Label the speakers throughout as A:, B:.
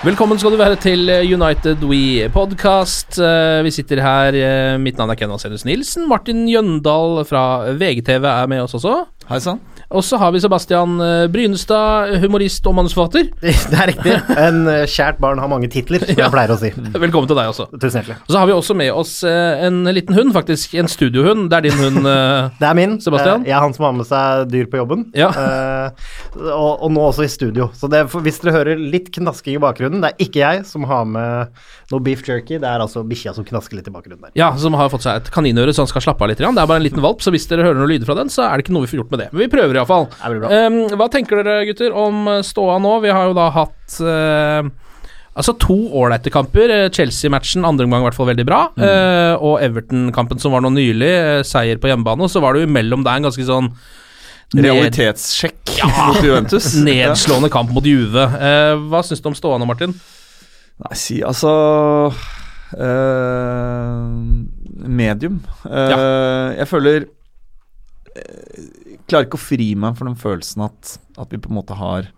A: Velkommen skal du være til eh, United We podcast. Eh, Vi sitter her. eh, Mitt navn er Ken Vasenius Nilsen. Martin Jøndal fra VGTV er med oss også.
B: Hei sann.
A: Og så har vi Sebastian eh, Brynestad, humorist og manusforfatter.
C: Det er riktig. En eh, kjært barn har mange titler, som jeg pleier å si.
A: Velkommen til deg også.
C: Tusen hjertelig.
A: Og så har vi også med oss eh, en liten hund, faktisk. En studiohund. Det er din hund. Sebastian.
C: Det er min.
A: Sebastian?
C: Jeg er han som har med seg dyr på jobben.
A: Ja.
C: Og, og nå også i studio. Så det, hvis dere hører litt knasking i bakgrunnen, det er ikke jeg som har med noe beef jerky, det er altså bikkja som knasker litt i bakgrunnen der.
A: Ja, som har fått seg et kaninøre så han skal slappe av litt. Det er bare en liten valp, så hvis dere hører noen lyder fra den, så er det ikke noe vi får gjort med det. Men vi prøver
C: blir bra.
A: Um, hva tenker dere, gutter, om eh, ståa nå? Vi har jo da hatt uh, Altså to ålreite kamper. Eh, Chelsea-matchen andre omgang i hvert fall veldig bra.
C: Mm.
A: Uh, og Everton-kampen som var nå nylig, uh, seier på hjemmebane. Og så var det jo imellom der en ganske sånn ned,
B: Realitetssjekk mot Juventus.
A: nedslående kamp mot Juve. Hva syns du om ståa nå, Martin?
B: Nei, si altså Medium. Ja. Jeg føler Klarer ikke å fri meg for den følelsen at, at vi på en måte har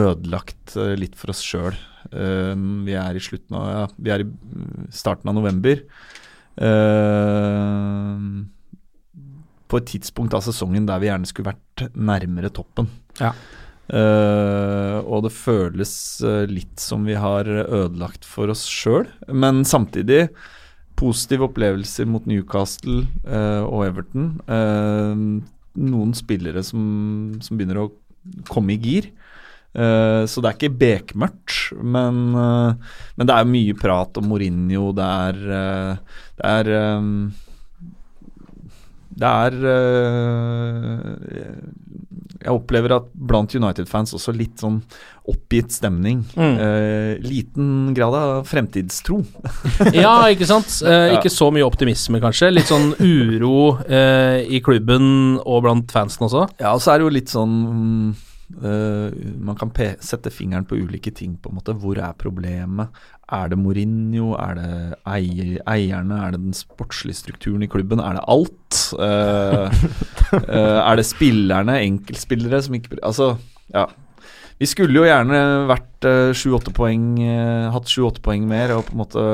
B: ødelagt eh, litt for oss sjøl. vi er i slutten av ja, Vi er i starten av november. Uh, på et tidspunkt av sesongen der vi gjerne skulle vært nærmere toppen.
A: Ja.
B: Uh, og det føles eh, litt som vi har ødelagt for oss sjøl, men samtidig positive opplevelser mot Newcastle uh, og Everton. Eh, noen spillere som, som begynner å komme i gir. Uh, så det er ikke bekmørkt, men, uh, men det er mye prat om Mourinho. Det er uh, Det er eh, det er øh, Jeg opplever at blant United-fans også litt sånn oppgitt stemning.
A: Mm.
B: Eh, liten grad av fremtidstro.
A: Ja, ikke sant? Eh, Ikke så mye optimisme, kanskje. Litt sånn uro eh, i klubben og blant fansen også.
B: Ja, og så er det jo litt sånn mm, Man kan pe sette fingeren på ulike ting, på en måte. Hvor er problemet? Er det Mourinho? Er det eier, eierne? Er det den sportslige strukturen i klubben? Er det alt? Eh, eh, er det spillerne, enkeltspillere, som ikke Altså, ja. Vi skulle jo gjerne vært sju-åtte poeng eh, Hatt sju-åtte poeng mer og på en måte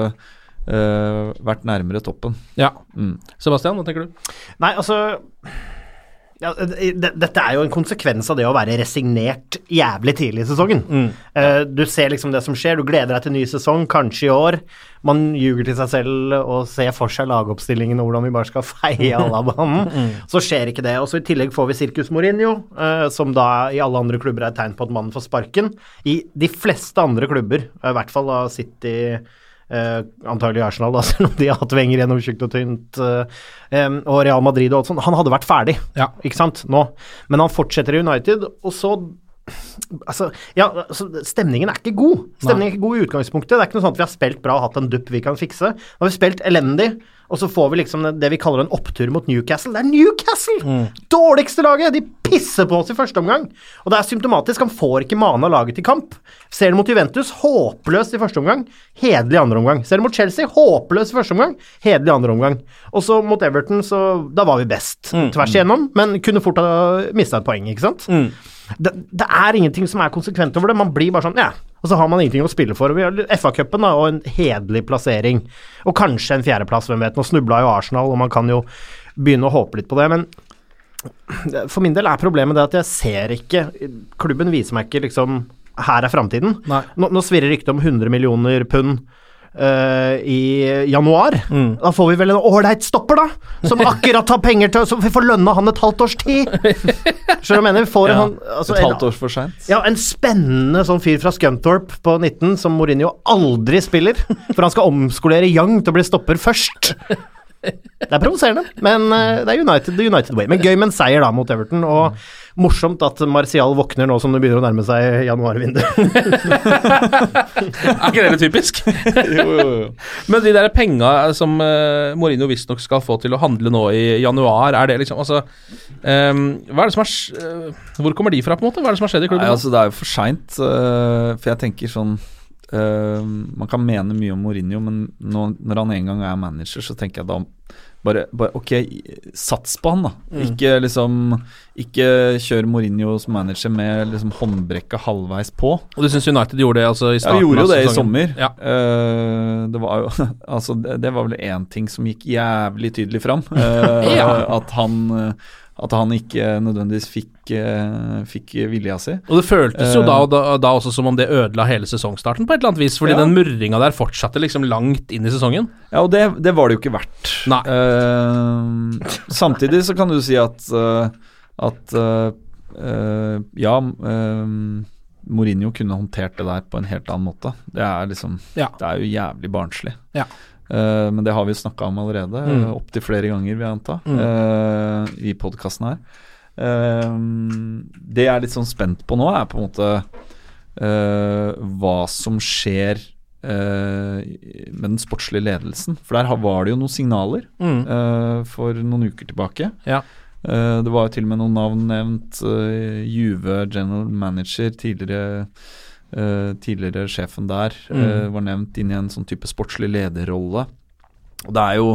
B: eh, vært nærmere toppen.
A: Ja.
B: Mm.
A: Sebastian, hva tenker du?
C: Nei, altså ja, Dette er jo en konsekvens av det å være resignert jævlig tidlig i sesongen. Eh, du ser liksom det som skjer, du gleder deg til ny sesong, kanskje i år. Man ljuger til seg selv og ser for seg lagoppstillingen og hvordan vi bare skal feie alle av banen. Så skjer ikke det. Og så I tillegg får vi Sirkus Mourinho, uh, som da i alle andre klubber er et tegn på at mannen får sparken. I de fleste andre klubber, eh, i hvert fall da City Eh, antagelig Arsenal, da, selv om de har hatt Wenger gjennom tjukt og tynt. eh, em, og Real Madrid og alt sånt. Han hadde vært ferdig,
A: Ja.
C: ikke sant, nå. Men han fortsetter i United, og så Altså, ja, altså, stemningen er ikke god. Stemningen er ikke god i utgangspunktet. Det er ikke noe sånn at vi har spilt bra og hatt en dupp vi kan fikse. Nå har vi spilt elendig, og så får vi liksom det vi kaller en opptur mot Newcastle. Det er Newcastle! Dårligste laget! De pisser på oss i første omgang. Og det er symptomatisk. Han får ikke mana laget til kamp. Ser det mot Juventus, håpløst i første omgang. Hederlig i andre omgang. Ser det mot Chelsea, håpløst i første omgang. Hederlig i andre omgang. Og så mot Everton, så da var vi best tvers igjennom, men kunne fort ha mista et poeng, ikke sant? Det, det er ingenting som er konsekvent over det. Man blir bare sånn, ja. Og så har man ingenting å spille for. Og Vi har FA-cupen og en hederlig plassering. Og kanskje en fjerdeplass, hvem vet. Nå snubla jo Arsenal, og man kan jo begynne å håpe litt på det. Men for min del er problemet det at jeg ser ikke Klubben viser meg ikke liksom Her er framtiden. Nå, nå svirrer ryktet om 100 millioner pund. Eh, I januar. Da får vi vel en ålreit stopper, da! Som akkurat har penger til Så vi får lønna han et halvt års tid! Skjønner du mener? Vi får
A: Ja,
C: en, altså,
B: Et halvt år for seint.
C: ja, en spennende sånn fyr fra Scunthorpe på 19 som Mourinho aldri spiller. For han skal omskolere Young til å bli stopper først. Det er provoserende, men uh, det er United the United way. Men gøy med en seier da mot Everton, og morsomt at Martial våkner nå som det begynner å nærme seg januarvinduet.
A: Er ikke det litt typisk? Men de der penga som uh, Mourinho visstnok skal få til å handle nå i januar, er det liksom Altså um, Hva er det som er, skj- eh, Hvor kommer de fra, på en måte? Hva er det som har skjedd i klubben?
B: Nei, altså Det er jo for seint, for jeg tenker sånn uh, Man kan mene mye om Mourinho, men nå, når han en gang er manager, så tenker jeg da bare, bare Ok, sats på han, da.
A: Mm.
B: Ikke liksom Ikke kjør Mourinho som manager med liksom håndbrekket halvveis på.
A: Og du syns United gjorde det altså i
B: Ja,
A: starten
B: vi gjorde jo det i sommer.
A: Ja.
B: Uh, det var jo Altså, det, det var vel én ting som gikk jævlig tydelig fram. Uh,
A: Ja.
B: At han eh, At han ikke nødvendigvis fikk, eh, fikk vilja si.
A: Og det føltes jo
B: Eh.
A: da, da, da også som om det ødela hele sesongstarten på et eller annet vis, fordi
B: Ja.
A: den murringa der fortsatte liksom langt inn i sesongen.
B: Ja, og det, det var det jo ikke verdt.
A: Nei.
B: Uh, samtidig så kan du si at At uh, uh, Ja, Mourinho kunne håndtert det der på en helt annen måte. Det er liksom
A: Ja.
B: Det er jo jævlig barnslig.
A: Ja.
B: Eh, men det har vi snakka om allerede,
A: Mm.
B: Uh, opptil flere ganger, vil jeg anta,
A: Mm.
B: eh, i podkasten her. Eh, det jeg er litt sånn spent på nå, er på en måte eh, hva som skjer eh, med den sportslige ledelsen. For der var det jo noen signaler
A: Mm.
B: eh, for noen uker tilbake.
A: Ja.
B: Eh, det var jo til og med noen navn nevnt. Uh, Juve general manager, tidligere eh, tidligere sjefen der, eh,
A: Mm.
B: var nevnt inn i en sånn type sportslig lederrolle. Og det er jo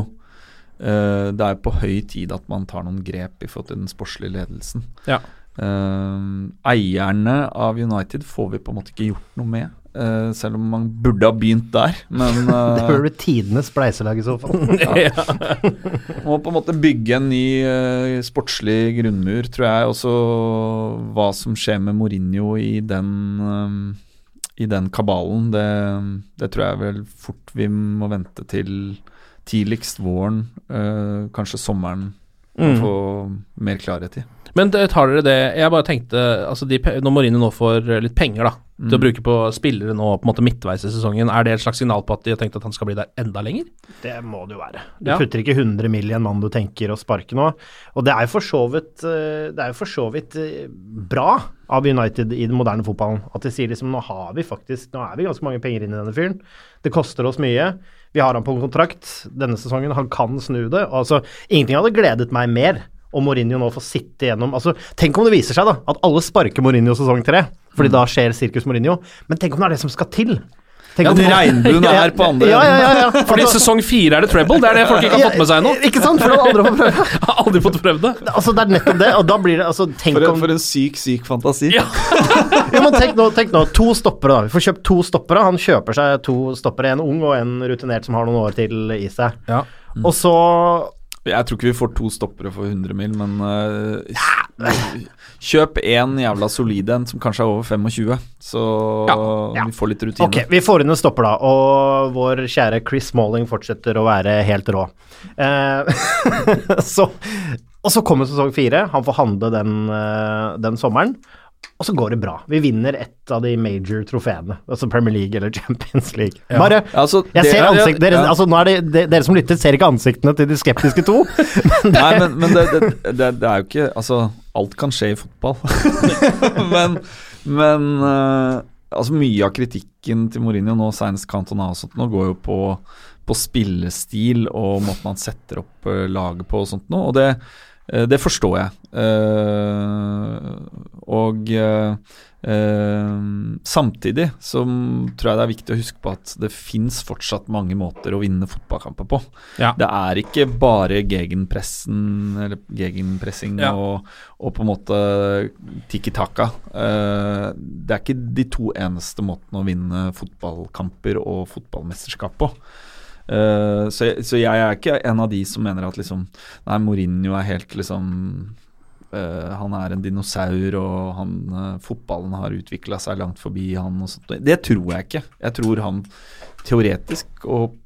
B: eh, det er på høy tid at man tar noen grep i forhold til den sportslige ledelsen.
A: Ja.
B: Eierne av United får vi på en måte ikke gjort noe med, Uh, selv om man burde ha begynt der. Men
C: Det
B: eh,
C: bør bli tidenes spleiselag i så fall.
A: ja.
B: må på en måte bygge en ny uh, sportslig grunnmur, tror jeg. Også hva som skjer med Mourinho i den, i den kabalen, det, det tror jeg vel fort vi må vente til tidligst våren, eh, kanskje sommeren,
A: Mm.
B: få mer klarhet i.
A: Men tar dere det Jeg bare tenkte altså de, Når Mourinho nå får eh, litt penger da til å bruke på spillere nå på en måte midtveis i sesongen, er det et slags signal på at de har tenkt at han skal bli der enda lenger?
C: Det må det jo være. Du
A: Ja.
C: putter ikke 100 mill. i en mann du tenker å sparke nå. Og det er jo for så vidt, eh, det er jo for så vidt eh, bra av United i den moderne fotballen. At de sier liksom nå har vi faktisk Nå er vi ganske mange penger inn i denne fyren. Det koster oss mye. Vi har han på kontrakt denne sesongen. Han kan snu det. Altså, ingenting hadde gledet meg mer om Mourinho nå får sitte gjennom altså, Tenk om det viser seg da at alle sparker Mourinho sesong tre, fordi da skjer sirkus Mourinho. Men tenk om det er det som skal til. Tenk
B: Ja,
C: om-
B: regnbuen er på andre
C: Ja, ja, ja, ja.
A: Fordi
C: Altså-
A: sesong fire er det treble, det er det folk ikke har fått med seg ennå.
C: Ikke sant? For det aldri fått prøve.
A: Har aldri fått prøvd det.
C: Altså, det er nettopp det, og da blir det altså, Tenk
B: For en,
C: om
B: for en syk, syk fantasi.
A: Ja.
C: ja, men tenk nå, tenk nå, to stoppere, da. Vi får kjøpt to stoppere. Han kjøper seg to stoppere, en ung og en rutinert som har noen år til i seg.
A: Ja.
C: Og så
B: Jeg tror ikke vi får to stoppere for 100 mil, men uh, kjøp én jævla solid en som kanskje er over 25, så
C: Ja, ja.
B: vi får litt rutine.
C: Ok, vi får inn en stopper, da. Og vår kjære Chris Smalling fortsetter å være helt rå. Uh, så, og så kommer sesong fire. Han får handle den, eh, den sommeren. Og så går det bra. Vi vinner et av de major trofeene. Altså Premier League eller Champions League. Bare
B: Altså,
C: Jeg
B: det-
C: ser
B: ja,
C: ansikt, dere,
B: ja.
C: altså, nå er det, de, dere som lytter, ser ikke ansiktene til de skeptiske to.
B: Nei, men, men det, det, det, det er jo ikke Altså, alt kan skje i fotball. men men uh, Altså Mye av kritikken til Mourinho nå, senest Cantona og sånt, nå går jo på, på spillestil og måten han setter opp uh, laget på og sånt nå, og det, det forstår jeg. Eh, og eh, eh, samtidig så tror jeg det er viktig å huske på at det fins fortsatt mange måter å vinne fotballkamper på.
A: Ja.
B: Det er ikke bare gegenpressen eller gegenpressing
A: Ja.
B: og, og på en måte tikki taka. Eh, det er ikke de to eneste måtene å vinne fotballkamper og fotballmesterskap på. Eh, så, så jeg er ikke en av de som mener at liksom Nei, Mourinho er helt liksom uh, Han er en dinosaur, og han, uh, fotballen har utvikla seg langt forbi han og sånt. Det tror jeg ikke. Jeg tror han teoretisk og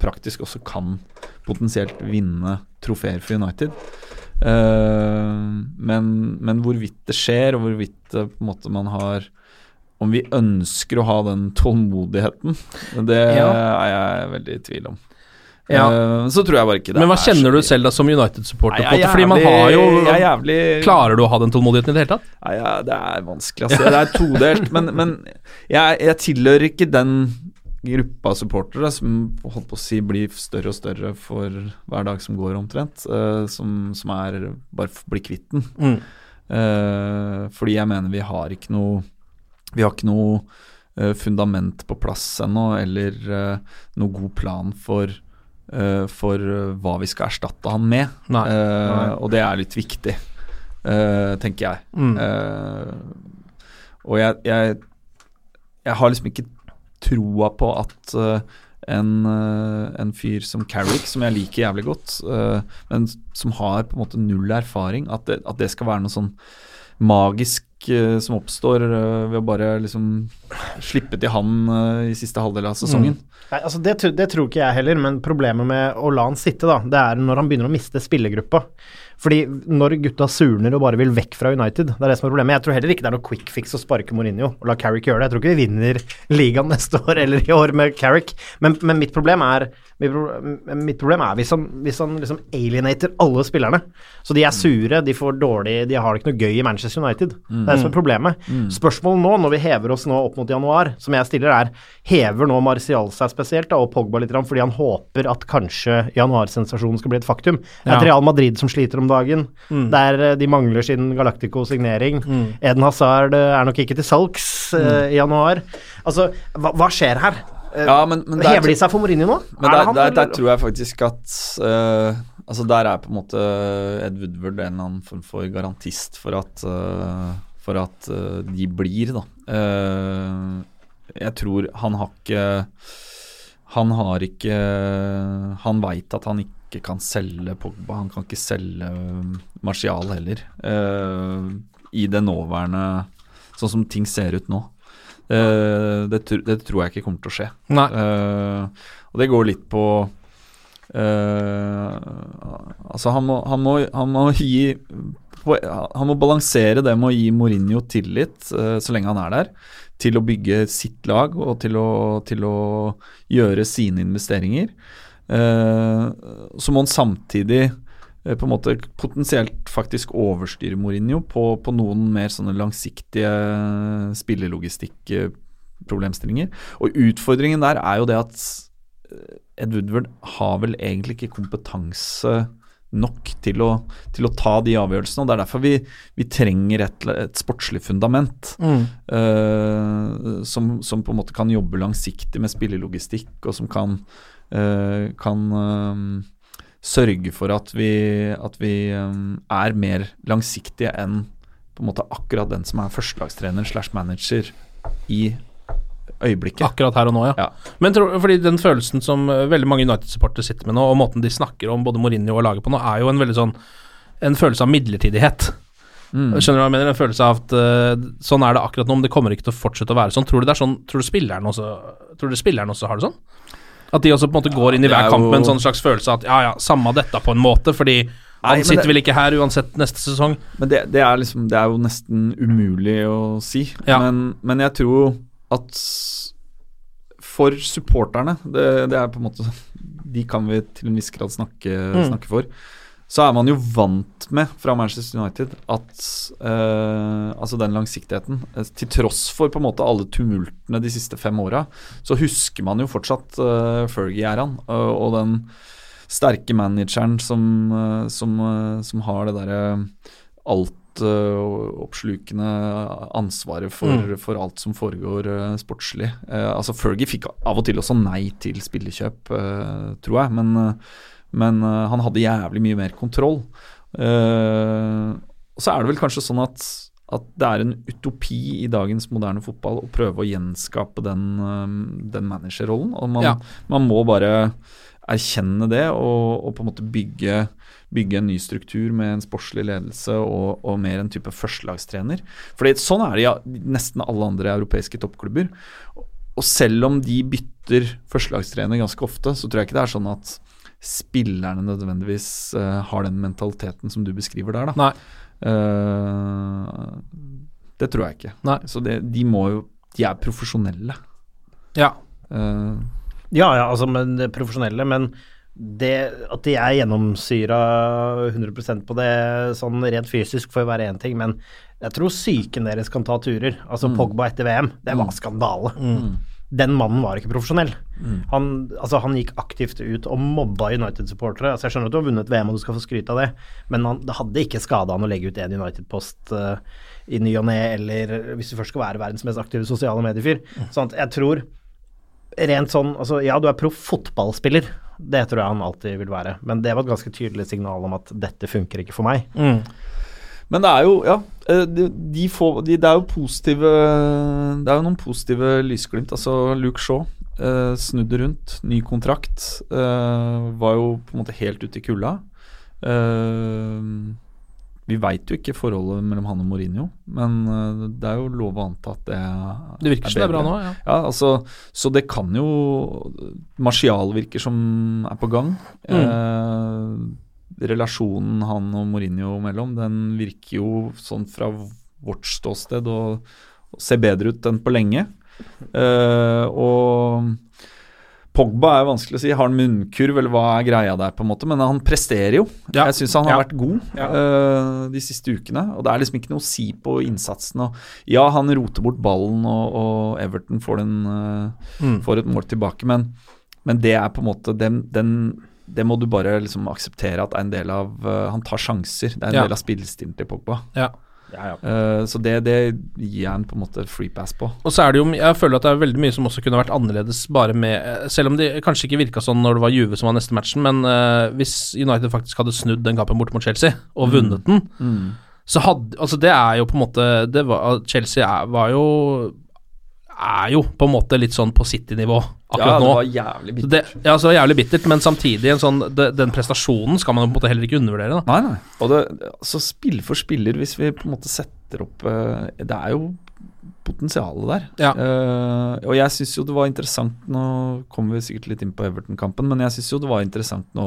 B: praktisk også kan potensielt vinne trofeer for United. Men, men hvorvidt det skjer, og hvorvidt på en måte man har Om vi ønsker å ha den tålmodigheten, det
A: Ja.
B: er jeg veldig i tvil om.
A: Ja.
B: Eh, så tror jeg bare ikke det
A: Men hva
B: er
A: kjenner du selv da som United-supporter? På måte? Fordi man har jo
B: jævlig
A: Klarer du å ha den tålmodigheten i det hele tatt?
B: Nei, ja, det er vanskelig å se. Det er todelt. men men jeg, jeg tilhører ikke den gruppa supportere som holdt på å si blir større og større for hver dag som går, omtrent. eh, som, som er bare blir kvitt den.
A: Mm.
B: Eh, fordi jeg mener vi har ikke noe Vi har ikke noe eh, fundament på plass ennå, eller eh, noe god plan for eh, for hva vi skal erstatte han med.
A: Nei. Nei.
B: og det er litt viktig, tenker jeg.
A: Mm.
B: Og jeg, jeg, jeg har liksom ikke troa på at en, en fyr som Carrick, som jeg liker jævlig godt, men som har på en måte null erfaring, at det, at det skal være noe sånn magisk som oppstår eh, ved å bare liksom slippe til han eh, i siste halvdel av sesongen.
C: Nei, altså det, det tror ikke jeg heller, men problemet med å la han sitte, da, det er når han begynner å miste spillergruppa. Fordi når gutta surner og bare vil vekk fra United, det er det som er problemet. Jeg tror heller ikke det er noe quick fix å sparke Mourinho og la Carrick gjøre det. Jeg tror ikke vi vinner ligaen neste år eller i år med Carrick, men, men mitt problem er mitt problem er hvis han, hvis han liksom alienater alle spillerne. Så de er sure, de får dårlig De har det ikke noe gøy i Manchester United. Det er det som er problemet. Spørsmålet nå, når vi hever oss nå opp mot januar, som jeg stiller, er Hever nå Martial seg spesielt, da, og Pogba litt, fordi han håper at kanskje januarsensasjonen skal bli et faktum? Et Real Madrid som sliter om dagen, der eh, de mangler sin Galactico-signering. Eden Hazard eh, er nok ikke til salgs uh, i januar. Altså, hva, hva skjer her?
B: Ja, men, men der-
C: Hever de seg for Mourinho nå?
B: Men
C: Er det
B: der,
C: han,
B: der, der tror jeg faktisk at uh, Altså Der er på en måte Ed Woodward en eller annen form for garantist for at For at de blir, da. Eh, jeg tror han har ikke Han har ikke Han veit at han ikke kan selge Pogba. Han kan ikke selge eh, Martial heller. eh, I det nåværende Sånn som ting ser ut nå. Eh, det, det tror jeg ikke kommer til å skje.
A: Nei.
B: Eh, og det går litt på Altså, han må, han må, han må gi Han må balansere det med å gi Mourinho tillit så lenge han er der, til å bygge sitt lag og til å, til å gjøre sine investeringer. Eh, så må han samtidig eh, på en måte potensielt faktisk overstyre Mourinho på, på noen mer sånne langsiktige spillelogistikk-problemstillinger. Og utfordringen der er jo det at eh, Ed Woodward har vel egentlig ikke kompetanse nok til å, til å ta de avgjørelsene. og Det er derfor vi, vi trenger et, et sportslig fundament
A: Mm.
B: uh, som, som på en måte kan jobbe langsiktig med spillelogistikk, og som kan, eh, kan eh, sørge for at vi, at vi eh, er mer langsiktige enn på en måte akkurat den som er førstelagstrener slash manager i øyeblikket.
A: Akkurat her og nå, ja.
B: Ja.
A: Men tror, fordi den følelsen som eh, veldig mange United-supportere sitter med nå, og måten de snakker om både Mourinho og laget på nå, er jo en veldig sånn En følelse av midlertidighet.
B: Mm.
A: Skjønner du hva jeg mener? En følelse av at uh, sånn er det akkurat nå, men det kommer ikke til å fortsette å være sånn. Tror du det er sånn Tror du spilleren også Tror du spilleren også har det sånn? At de også på en måte går inn i hver
B: er
A: kamp med en sånn slags følelse at ja, ja, samme dette på en måte, fordi han
B: Nei,
A: sitter
B: det-
A: vel ikke her uansett neste sesong.
B: Men det, det, er liksom, det er jo nesten umulig å si.
A: Ja.
B: Men, men jeg tror at for supporterne, det, det er på en måte De kan vi til en viss grad snakke,
A: Mm.
B: snakke for. Så er man jo vant med fra Manchester United at eh, Altså den langsiktigheten. eh, Til tross for på en måte alle tumultene de siste fem åra, så husker man jo fortsatt uh, Fergie-æraen og, og den sterke manageren som, eh, som, eh, som har det derre altoppslukende ansvaret for,
A: Mm.
B: for alt som foregår uh, sportslig. Uh, altså Fergie fikk av og til også nei til spillekjøp, eh, tror jeg, men, eh, men eh, han hadde jævlig mye mer kontroll. Eh, og så er det vel kanskje sånn at, at det er en utopi i dagens moderne fotball å prøve å gjenskape den, eh, den managerrollen. Og man,
A: Ja.
B: man må bare erkjenne det og, og på en måte bygge, bygge en ny struktur med en sportslig ledelse og, og mer en type førstelagstrener. Fordi sånn er det i ja, nesten alle andre europeiske toppklubber. Og selv om de bytter førstelagstrener ganske ofte, så tror jeg ikke det er sånn at spillerne nødvendigvis uh, har den mentaliteten som du beskriver der, da.
A: Nei.
B: Eh, det tror jeg ikke.
A: Nei.
B: Så det, de må jo De er profesjonelle.
A: Ja.
B: Uh,
C: Ja, ja, altså, men det profesjonelle, men det at de er gjennomsyra 100% på det sånn rent fysisk får jo være én ting, men jeg tror psyken deres kan ta turer. Altså Pogba etter VM, det var skandale. Den mannen var ikke profesjonell. Han, altså, han gikk aktivt ut og mobba United-supportere. Altså, jeg skjønner at du har vunnet VM og du skal få skryt av det, men han, det hadde ikke skada han å legge ut en United-post uh, i ny og ne, eller hvis du først skal være verdens mest aktive sosiale mediefyr. Sånn at jeg tror rent sånn altså Ja, du er proff fotballspiller. Det tror jeg han alltid vil være. Men det var et ganske tydelig signal om at dette funker ikke for meg.
B: Men det er jo Ja, eh, de, de får, de, det er jo positive Det er jo noen positive lysglimt. Altså Luke Shaw eh, snudde rundt, ny kontrakt. eh, var jo på en måte helt ute i kulda. Eh, vi veit jo ikke forholdet mellom han og Mourinho, men eh, det er jo lov å anta at det
A: Det virker som det er bra nå, ja.
B: Ja, altså, så det kan jo Martial virker som er på gang.
A: Mm.
B: Relasjonen han og Mourinho mellom, den virker jo sånn fra vårt ståsted å, se bedre ut enn på lenge. Uh, og Pogba er vanskelig å si. Har han munnkurv, eller hva er greia der, på en måte? Men han presterer jo.
A: Ja.
B: Jeg syns han har
A: Ja.
B: vært god
A: Ja.
B: uh, de siste ukene. Og det er liksom ikke noe å si på innsatsen. Og ja, han roter bort ballen, og, og Everton får, den, uh,
A: Mm.
B: får et mål tilbake, men, men det er på en måte den, den det må du bare liksom akseptere at er en del av uh, Han tar sjanser. Det er en
A: Ja.
B: del av spillestilen til Pogba.
A: Ja.
B: Eh, så det, det gir jeg en på en måte free pass på.
A: Og så er det jo, jeg føler at det er veldig mye som også kunne vært annerledes bare med eh, Selv om det kanskje ikke virka sånn når det var Juve som var neste matchen, men uh, hvis United faktisk hadde snudd den kampen borte mot Chelsea og vunnet den, så hadde Altså, det er jo på en måte det var, Chelsea er, var jo er jo på en måte litt sånn på City-nivå akkurat nå.
B: ja, det var jævlig bittert.
A: det, ja, så det var jævlig bittert, men samtidig en sånn, det, den prestasjonen skal man på en måte heller ikke undervurdere. da.
B: Nei, nei. Og det, altså spill for spiller, hvis vi på en måte setter opp eh, Det er jo potensialet der.
A: Ja.
B: Uh, og jeg syns jo det var interessant Nå kommer vi sikkert litt inn på Everton-kampen, men jeg syns jo det var interessant nå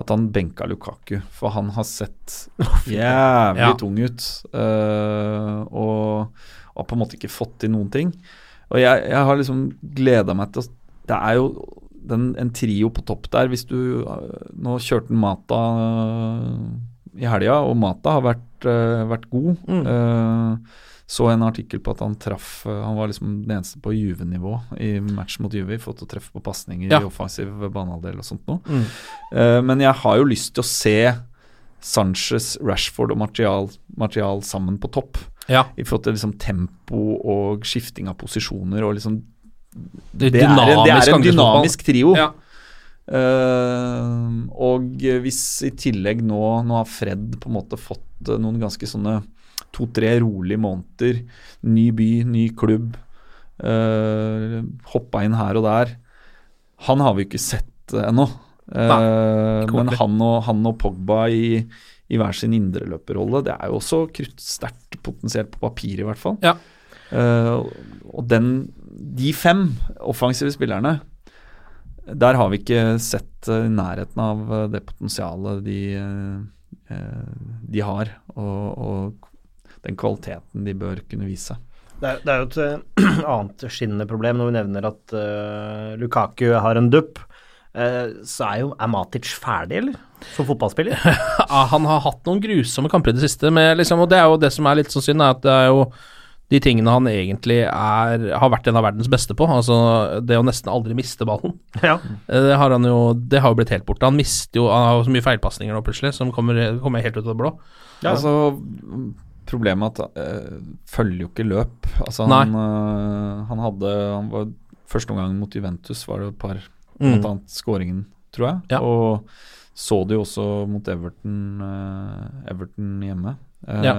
B: at han benka Lukaku, for han har sett jævlig
A: Ja.
B: tung ut. eh, og har på en måte ikke fått til noen ting. Og jeg, jeg har liksom gleda meg til å Det er jo den, en trio på topp der. Hvis du øh, Nå kjørte Mata øh, i helga, og Mata har vært, øh, vært god.
A: Mm.
B: Uh, så en artikkel på at han traff Han var liksom den eneste på Juve-nivå i match mot Juve. Fått å treffe på pasninger
A: Ja.
B: i offensiv banehalvdel og sånt noe.
A: Mm.
B: Uh, men jeg har jo lyst til å se Sanchez, Rashford og Martial, Martial sammen på topp.
A: Ja.
B: I forhold til liksom tempo og skifting av posisjoner og liksom
A: Det,
B: det, er en, det er en dynamisk trio.
A: Ja.
B: Uh, og hvis i tillegg nå, nå har Fred på en måte fått eh, noen ganske sånne to-tre rolige måneder, ny by, ny klubb, uh, hoppa inn her og der Han har vi ikke sett uh, ennå.
A: Uh,
B: men han og, han og Pogba i, i hver sin indreløperrolle, det er jo også kruttsterkt potensielt på papir, i hvert fall.
A: Ja.
B: Uh, og den, de fem offensive spillerne der har vi ikke sett eh, i nærheten av eh, det potensialet de, de har, og, og den kvaliteten de bør kunne vise.
C: Det er, det er jo et annet skinnende problem når vi nevner at uh, Lukaku har en dupp. Uh, så er jo Er Matic ferdig, eller? Som fotballspiller.
A: Ja, han har hatt noen grusomme kamper i det siste, med liksom, og det er jo det som er litt så synd, er at det er jo de tingene han egentlig er, har vært en av verdens beste på. Altså det å nesten aldri miste ballen.
C: ja.
A: Eh, Det har han jo Det har jo blitt helt borte. Han mister jo Han har jo så mye feilpasninger nå plutselig som kommer, kommer helt ut av det blå.
B: Altså, problemet er at øh, følger jo ikke løp. Altså, han, øh, han hadde han var, Første omgang mot Juventus var det et par
A: Mm.
B: Blant annet skåringen, tror jeg.
A: Ja.
B: Og så det jo også mot Everton, eh, Everton hjemme. Eh,
A: Ja.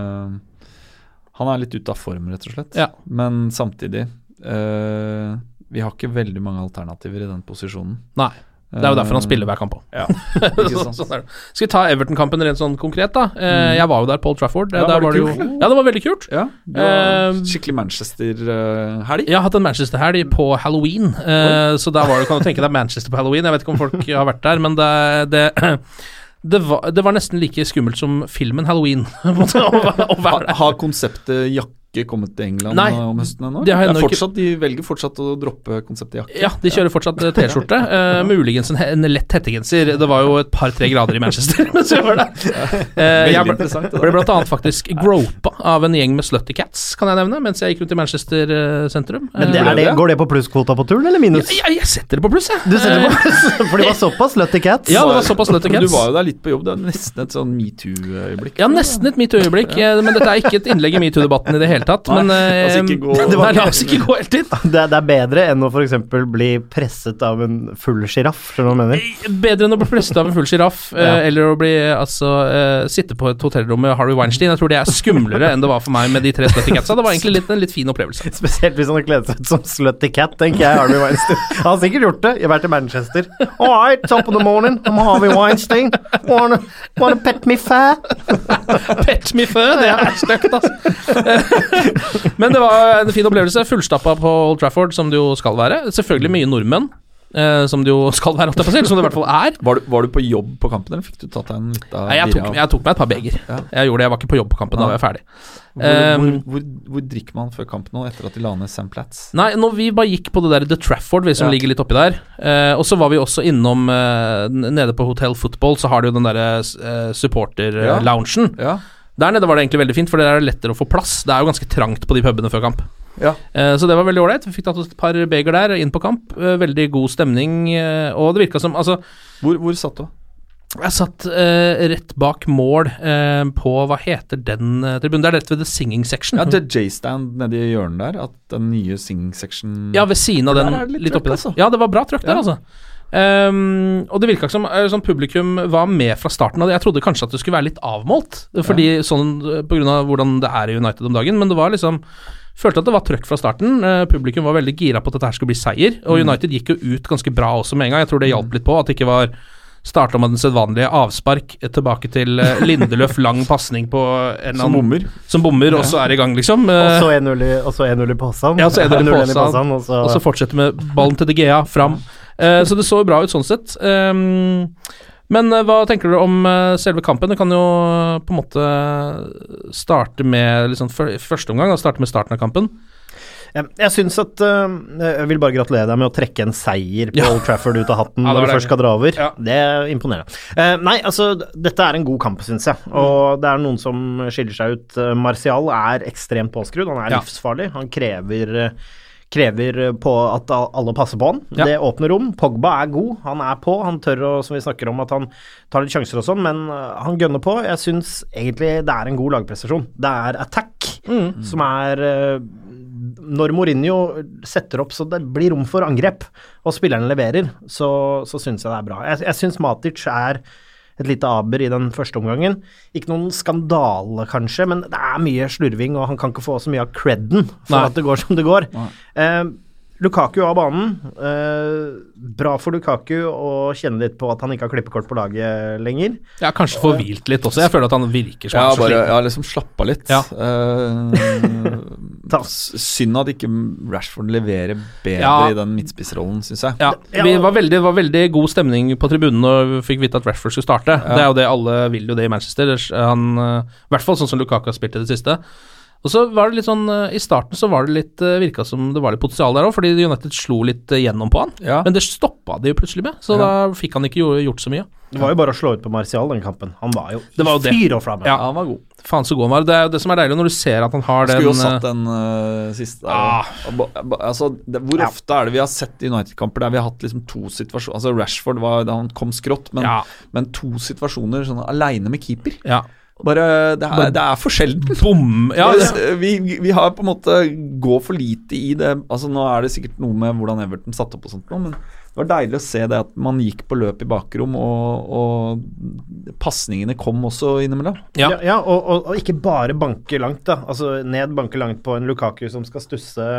B: Han er litt ute av form, rett og slett.
A: Ja.
B: Men samtidig eh, Vi har ikke veldig mange alternativer i den posisjonen.
A: Nei. Det er jo derfor han spiller hver kamp òg.
B: Ja,
A: sånn. Skal vi ta Everton-kampen rent sånn konkret, da? Mm. Jeg var jo der Paul Trafford.
B: Ja,
A: der
B: var det kult, jo...
A: ja, det var veldig kult.
B: Ja, var
A: Eh,
B: skikkelig Manchester-helg.
A: Jeg har hatt en Manchester-helg på halloween, Uh, så der var det, kan du tenke deg Manchester på halloween. Jeg vet ikke om folk har vært der, men det, det, det, var, det var nesten like skummelt som filmen Halloween. å, være- å være ha,
B: har konseptet jakke kommet til England
A: Nei,
B: om høsten ennå?
A: det har
B: Det
A: ennå ikke-
B: fortsatt, De velger fortsatt å droppe konseptet jakke.
A: Ja, de kjører fortsatt eh, T-skjorte. uh, muligens en, en lett hettegenser. Det var jo et par-tre grader i Manchester mens vi var der. Eh, jeg ble,
B: det
A: ble blant annet faktisk gropa av en gjeng med slutty cats, kan jeg nevne, mens jeg gikk rundt i Manchester eh, sentrum.
C: Men det,
A: Eh,
C: er det, går det på plusskvota på turen, eller minus?
A: jeg, jeg setter det på pluss, jeg.
C: Du setter det
A: Eh,
C: på pluss, for de var såpass slutty cats.
A: Ja, det var såpass slutty cats.
B: du var jo der litt på jobb. Det er nesten et sånn metoo-øyeblikk.
A: Ja, nesten et metoo-øyeblikk, eh, men dette er ikke et innlegg i metoo-debatten i det hele tatt. Men
B: la oss
A: eh,
B: ikke gå-
A: det la oss ikke gå helt dit.
C: Det, det er bedre enn å f.eks. bli presset av en full sjiraff, skjønner du hva jeg mener?
A: Bedre enn å bli presset av en full sjiraff, eh,
C: Ja.
A: eller å bli altså eh, sitte på et hotellrom med Harvey Weinstein. Jeg tror det er skumlere enn det var for meg med de tre slutty catsa. Det var egentlig litt, en litt fin opplevelse.
C: Spesielt hvis han har kledd seg ut som slutty cat, tenker jeg. Harvey Weinstein. Han har sikkert gjort det. Jeg har vært i Manchester. All right, top of the morning, I'm Harvey Weinstein. Wanna, wanna pet me fair?
A: Pet me fair, det er stygt, altså. Men det var en fin opplevelse. Fullstappa på Old Trafford, som det jo skal være. Selvfølgelig mye nordmenn. eh, som det jo skal være, holdt jeg som det i hvert fall er.
B: Var du, var du på jobb på kampen, eller fikk du tatt deg en lita
A: Nei, jeg, tok, jeg tok meg et par beger.
B: Ja.
A: Jeg gjorde det, jeg var ikke på jobb på kampen, da var jeg ferdig.
B: Hvor, hvor,
A: Um,
B: hvor, hvor drikker man før kamp nå, etter at de la ned Sam Plats?
A: Nei, når vi bare gikk på det der The Trafford, vi som
B: Ja.
A: ligger litt oppi der. Eh, og så var vi også innom eh, Nede på Hotel Football, så har de jo den derre uh, supporter-loungen.
B: Ja.
A: Der nede var det egentlig veldig fint, for der er det lettere å få plass. Det er jo ganske trangt på de pubene før kamp.
B: Ja.
A: Eh, så det var veldig ålreit. Vi fikk tatt oss et par beger der, inn på kamp. Eh, veldig god stemning, eh, og det virka som Altså,
B: Hvor, hvor satt du?
A: jeg satt eh, rett bak mål eh, på Hva heter den eh, tribunen? Det er rett ved The Singing Section.
B: Ja, det J-stand nedi hjørnet der. At den nye Singing section
A: Ja, ved siden av den.
B: litt
A: litt oppi der.
B: altså.
A: Ja, det var bra trøkk der,
B: Ja.
A: altså. Ehm, og det virka ikke som eh, sånn publikum var med fra starten av. Jeg trodde kanskje at det skulle være litt avmålt, fordi sånn pga. på grunn av hvordan det er i United om dagen, men det var liksom Følte at det var trøkk fra starten. Uh, publikum var veldig gira på at dette her skulle bli seier, og
B: Mm.
A: United gikk jo ut ganske bra også med en gang. Jeg tror det hjalp litt på at det ikke var Starta med den sedvanlige avspark eh, tilbake til eh, Lindeløf, lang pasning på en
B: som bommer.
A: Som bommer, og så er det i gang, liksom.
C: Og
A: Eh,
C: så 1-0 i, og så 1-0 i posen.
A: ja, så det
C: 0-1 i
A: Påsan,
C: og så,
A: fortsetter fortsette med ballen til De Gea fram. Eh, så det så bra ut sånn sett. Um, men eh, hva tenker du om eh, selve kampen? Du kan jo på en måte starte med liksom, første omgang, da, starte med starten av kampen.
C: Jeg, jeg syns at Jeg vil bare gratulere deg med å trekke en seier på
A: Ja.
C: Old Trafford ut av hatten
A: Ja,
C: når du først skal dra over.
A: Ja.
C: Det er imponerende. Eh, nei, altså, dette er en god kamp, syns jeg.
A: Mm.
C: Og det er noen som skiller seg ut. Martial er ekstremt påskrudd. Han er livsfarlig. Han krever eh, Krever på at alle passer på han.
A: Ja.
C: Det åpner rom. Pogba er god. Han er på. Han tør å, som vi snakker om, at han tar litt sjanser og sånn, men eh, han gønner på. Jeg syns egentlig det er en god lagprestasjon. Det er attack
A: Mm.
C: som er eh, når Mourinho setter opp så det blir rom for angrep, og spillerne leverer, så, så syns jeg det er bra. Jeg, jeg syns Matic er et lite aber i den første omgangen. Ikke noen skandale, kanskje, men det er mye slurving, og han kan ikke få så mye av creden for
A: Nei.
C: at det går som det går. Eh, Lukaku av banen. Eh, bra for Lukaku å kjenne litt på at han ikke har klippekort på laget lenger.
A: Ja, kanskje få hvilt litt også. Jeg føler at han virker som
B: Ja,
A: han så
B: bare
A: sliten.
B: ja, liksom slappa litt.
A: Ja.
B: Eh, synd at ikke Rashford leverer bedre
A: Ja.
B: i den midtspissrollen, syns jeg.
A: Ja,
C: Ja,
A: vi var veldig, det var veldig god stemning på tribunen når vi fikk vite at Rashford skulle starte. Det er jo det alle vil jo det i Manchester. Han, eh, I hvert fall sånn som Lukaku har spilt i det siste. Og så var det litt sånn eh, I starten så var det litt eh, virka som det var litt potensial der òg, fordi United slo litt eh, gjennom på han.
B: Ja.
A: Men det stoppa de jo plutselig med, så da fikk han ikke gjort så mye.
C: Det var jo bare å slå ut på Martial den kampen. Han var jo,
A: Det var jo det.
C: fyr og flamme.
A: Ja.
B: Han var god.
A: Faen så god han var. Det er jo det som er deilig når du ser at han har den
B: Skulle jo satt den uh, siste der.
A: Ah.
B: altså, det, hvor
C: Ja.
B: ofte er det vi har sett United-kamper der vi har hatt liksom to situasjoner Altså Rashford var han kom skrått, men,
A: Ja.
B: men to situasjoner sånn aleine med keeper.
A: Ja.
B: Bare Det er, det er for sjelden.
A: Bom! Ja, det,
B: Det- vi, vi har på en måte Gå for lite i det Altså Nå er det sikkert noe med hvordan Everton satte opp og sånt, men det var deilig å se det at man gikk på løp i bakrom, og, og pasningene kom også innimellom.
A: ja.
C: Ja, ja og, og, og ikke bare banke langt, da. Altså ned, banke langt på en Lukaku som skal stusse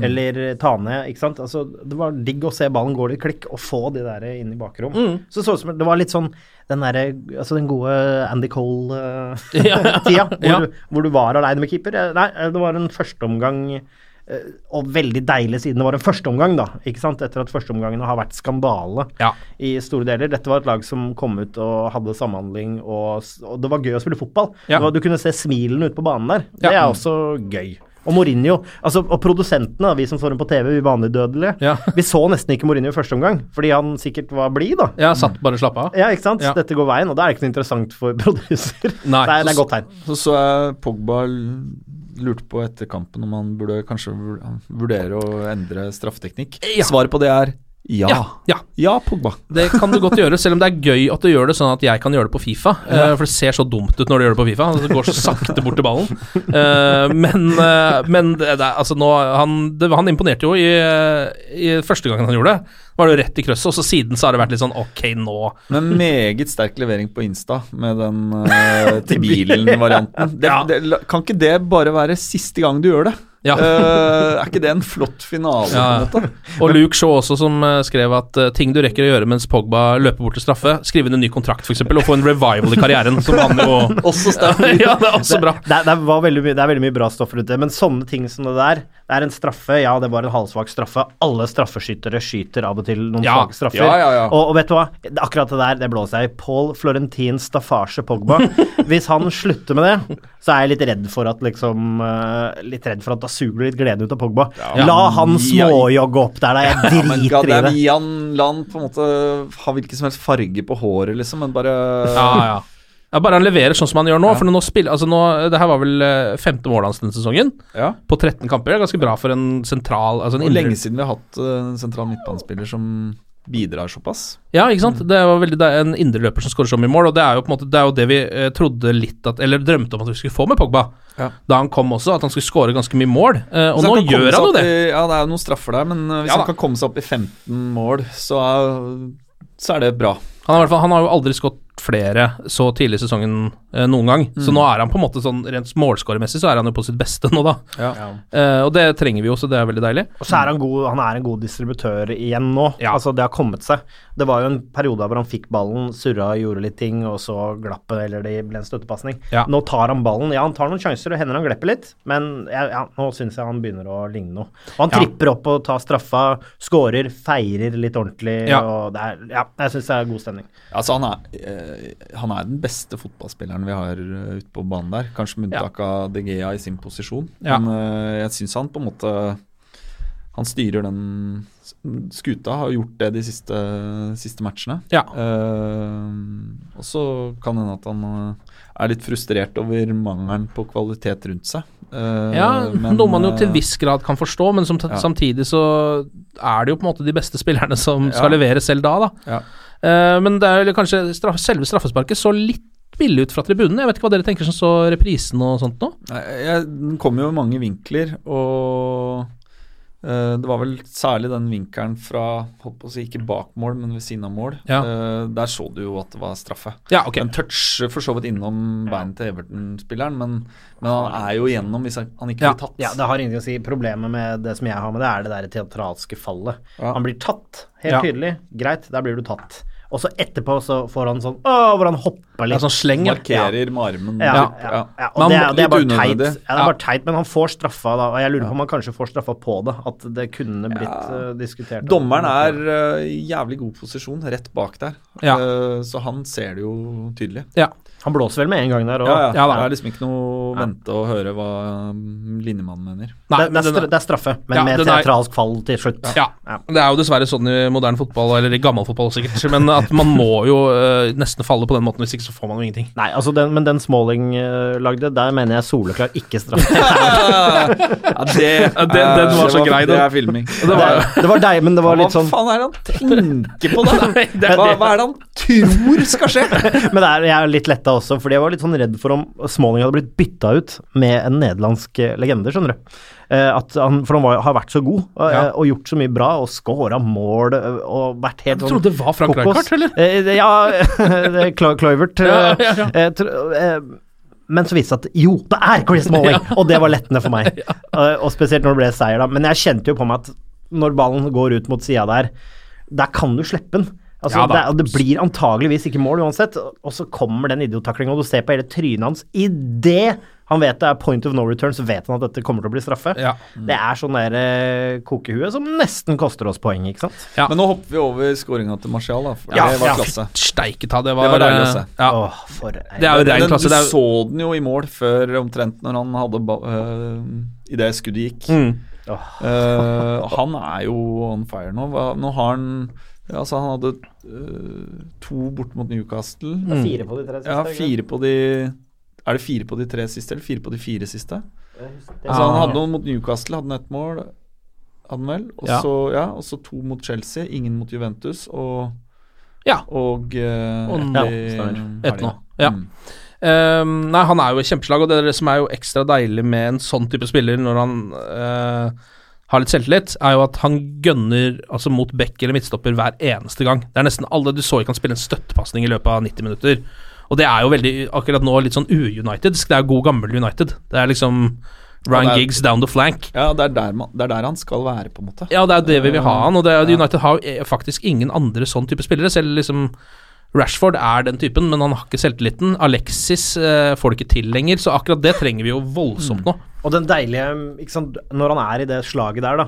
A: Mm.
C: eller ta ned, ikke sant. Altså, det var digg å se ballen gå litt klikk, og få de der inn i bakrom.
A: Mm.
C: Så så ut som det var litt sånn den derre Altså den gode Andy Cole-tida, hvor,
A: Ja.
C: du- hvor du var aleine med keeper. Eh, Nei, det var en førsteomgang eh, og veldig deilig siden det var en førsteomgang, da. Ikke sant? Etter at førsteomgangene har vært skandale
A: Ja.
C: i store deler. Dette var et lag som kom ut og hadde samhandling, og, og det var gøy å spille fotball.
A: Ja.
C: Det var, du kunne se smilene ute på banen der. Det er også gøy. Og Mourinho, altså, og produsentene, vi som så dem på TV, vi vanlige dødelige,
A: Ja.
C: vi så nesten ikke Mourinho i første omgang, fordi han sikkert var blid, da.
A: ja, satt bare og slappa av.
C: Ja, ikke sant?
A: Ja.
C: Dette går veien, og da er det ikke noe interessant for produser.
A: Nei.
C: det, er, det er godt tegn.
B: Så så jeg Pogba lurte på etter kampen om han burde kanskje vurdere å endre straffeteknikk.
A: Ja.
B: Svaret på det er ja.
A: Ja, ja.
B: Ja, Pogba.
A: Det kan du godt gjøre, selv om det er gøy at du gjør det sånn at jeg kan gjøre det på Fifa. eh, for det ser så dumt ut når du gjør det på Fifa. Det går så sakte bort til ballen. Uh, men uh, men det, altså nå, han, det, han imponerte jo i, i første gangen han gjorde det. Var det jo rett i krøsset, og så siden så har det vært litt sånn ok, nå
B: Men meget sterk levering på Insta med den uh, til bilen-varianten.
C: Ja.
B: kan ikke det bare være siste gang du gjør det?
A: Ja.
B: Eh, er ikke det en flott finale?
A: Ja.
B: på en måte?
A: Og Luke Shaw også, som eh, skrev at eh, ting du rekker å gjøre mens Pogba løper bort til straffe, skrive inn en ny kontrakt f.eks., og få en revival i karrieren, som han jo
B: Også sterkt.
A: Ja, det er også bra.
C: Det, det, var veldig mye, det er veldig mye bra stoff rundt det, men sånne ting som det der Det er en straffe, ja, det var en halvsvak straffe. Alle straffeskyttere skyter av og til noen
A: Ja,
C: svake straffer.
B: ja, ja, ja.
C: Og, og vet du hva? Akkurat det der, det blåser jeg i. Paul Florentin Staffasje Pogba. Hvis han slutter med det, så er jeg litt redd for at liksom Litt redd for at da suger du litt gleden ut av Pogba. La han
B: Ja.
C: småjogge opp der, da. Jeg
B: Ja, men
C: driter
B: god
C: i det.
B: gi han, la han på en måte ha hvilken som helst farge på håret, liksom, men bare
A: Ja, ja. Ja, bare han leverer sånn som han gjør nå. For nå spiller, altså nå, Det her var vel eh, femte målet hans denne sesongen.
B: Ja.
A: På 13 kamper. Det er ganske bra for en sentral altså en indre-
B: lenge siden vi har hatt eh, en sentral midtbanespiller som bidrar såpass.
A: Ja, ikke sant. Det var veldig det er en indreløper som skårer så mye mål, og det er jo på en måte Det er jo det vi eh, trodde litt at Eller drømte om at vi skulle få med Pogba.
B: Ja.
A: Da han kom også, at han skulle skåre ganske mye mål. eh, og nå
B: han
A: gjør han jo det.
B: I, ja, det er jo noen straffer der, men eh, hvis
A: Ja
B: han kan komme seg opp i 15 mål, så så er det bra.
A: Han, har fall, han har jo aldri skåret flere så tidlig i sesongen eh, noen gang. Så nå er han på en måte sånn rent målskårermessig så er han jo på sitt beste nå, da.
B: Ja.
A: Eh, og det trenger vi jo, så det er veldig deilig.
C: Og så er han god, han er en god distributør igjen nå.
A: Ja.
C: Altså, det har kommet seg. Det var jo en periode hvor han fikk ballen, surra, gjorde litt ting, og så glapp det, eller det ble en støttepasning.
A: Ja.
C: Nå tar han ballen. Ja, han tar noen sjanser, og hender han glepper litt, men ja, ja, nå syns jeg han begynner å ligne noe. Og han
A: Ja.
C: tripper opp og tar straffa, skårer, feirer litt ordentlig,
A: Ja.
C: og det er Ja, jeg syns det er god stemning.
B: Altså, han er, eh, han er den beste fotballspilleren vi har uh, ute på banen der. Kanskje med unntak av De Gea i sin posisjon.
A: Ja.
B: Men eh, jeg syns han på en måte Han styrer den skuta, har gjort det de siste, siste matchene.
A: Ja.
B: Uh, og så kan hende at han eh, er litt frustrert over mangelen på kvalitet rundt seg. Uh,
A: Ja,
B: men,
A: noe man jo til
B: eh,
A: viss grad kan forstå, men som
B: Ja.
A: samtidig så er det jo på en måte de beste spillerne som skal levere selv da, da. Eh, men det er kanskje straff, selve straffesparket så litt billig ut fra tribunen. Jeg vet ikke hva dere tenker som så reprisen og sånt nå?
B: Den kom jo i mange vinkler, og eh, det var vel særlig den vinkelen fra holdt på å si, ikke bak mål, men ved siden av mål.
A: Ja.
B: Eh, der så du jo at det var straffe.
A: Ja, ok.
B: Den toucher for så vidt innom beinet til Everton-spilleren, men, men han er jo igjennom hvis han, ikke
A: Ja.
B: blir tatt.
C: Ja, det har ingenting å si. Problemet med det som jeg har med det, er det der teatralske fallet.
B: Ja.
C: Han blir tatt, helt
A: Ja.
C: tydelig. Greit, der blir du tatt. Og så etterpå så får han sånn Åh, hvor han hopper litt.
A: Ja, sånn sleng, ja.
B: Markerer med armen.
C: Ja, ja,
B: ja.
C: ja. Og det, det er bare teit. Ja, det er bare teit, men han får straffa da, og jeg lurer på om han kanskje får straffa på det. At det kunne blitt
B: Ja.
C: eh, diskutert.
B: Dommeren er uh, jævlig god posisjon rett bak der,
A: Ja.
B: Eh, så han ser det jo tydelig.
A: Ja.
C: Han blåser vel med en gang der. òg.
B: Ja, ja.
A: Ja.
B: Det er liksom ikke noe vente og høre hva um, linjemannen mener.
A: Nei,
C: det, det, er det er straffe, men
A: Ja,
C: med
A: den er-
C: teatralsk fall til slutt.
A: Ja, det er jo dessverre sånn i moderne fotball, eller i gammel fotball sikkert, men at man må jo uh, nesten falle på den måten, hvis ikke så får man jo ingenting.
C: Nei, altså den, men den Smalling uh, lagde, der mener jeg soleklar ikke straffe.
B: Ja, det,
A: den- den var så grei,
B: Det er filming.
C: det, var, det var deg, men det var litt sånn Hva
B: faen er det han tenker på, da?
A: Det
B: hva, hva er det han tror skal skje?
C: Men det er, jeg er litt letta også, fordi jeg var litt sånn redd for om Smalling hadde blitt bytta ut med en nederlandsk eh, legende, skjønner du. Eh, at han, for han var, har vært så god og,
A: Ja.
C: eh, og gjort så mye bra og scora mål og vært helt
A: Du trodde det var Frank. Rijkaard, eller?
C: Ja, er eh,
A: Ja, ja, ja.
C: tro- eh, men så viste det seg at jo, det er Chris Smalling! Og det var lettende for meg. Og spesielt når det ble seier, da. Men jeg kjente jo på meg at når ballen går ut mot sida der, der kan du slippe den. Altså,
A: Ja
C: det, det blir antageligvis ikke mål uansett, og så kommer den idiottaklingen, og du ser på hele trynet hans idet han vet det er point of no return, så vet han at dette kommer til å bli straffe.
A: Ja.
C: Det er sånn der eh, kokehue som nesten koster oss poeng, ikke sant?
A: Ja.
B: Men nå hopper vi over skåringa til Martial, da. For
C: Ja,
B: det var
C: ja.
B: klasse.
A: Steike ta, det var,
B: Det var deilig å
A: eh,
B: se.
C: Åh, for
A: Det er jo rein klasse.
B: du så den jo i mål før omtrent når han hadde ba, uh, det skuddet gikk.
A: mm.
B: Eh, han er jo on fire nå. Nå har han Altså, han hadde uh, to bort mot Newcastle.
A: Det er
C: Fire på de tre siste.
B: Ja, fire på de Er det fire på de tre siste, eller fire på de fire siste?
C: Det-
B: Altså, han hadde noen mot Newcastle, hadde han ett mål, hadde han vel. Og
A: Ja.
B: så ja, og to mot Chelsea, ingen mot Juventus, og
A: Ja.
B: Og, eh,
A: Og
B: ett.
A: Ett nå, ja.
B: Mm.
A: Ehm, nei, han er jo kjempeslag, og det er det som er jo ekstra deilig med en sånn type spiller når han eh, har litt selvtillit, er jo at han gønner altså mot back eller midtstopper hver eneste gang. Det er nesten alle Du så ikke han spille en støttepasning i løpet av 90 minutter. Og det er jo veldig, akkurat nå, litt sånn u-United. Det er god gammel United. Det er liksom Ryan
B: Ja, er-
A: Giggs down the flank.
B: Ja, det er, der man, det er der han skal være, på en måte.
A: Ja, det er det vi vil ha han, og det, er-. United har eh, faktisk ingen andre sånn type spillere. Selv liksom Rashford er den typen, men han har ikke selvtilliten. Alexis eh, får det ikke til lenger, så akkurat det trenger vi jo voldsomt nå.
C: Og den deilige sant, Når han er i det slaget der, da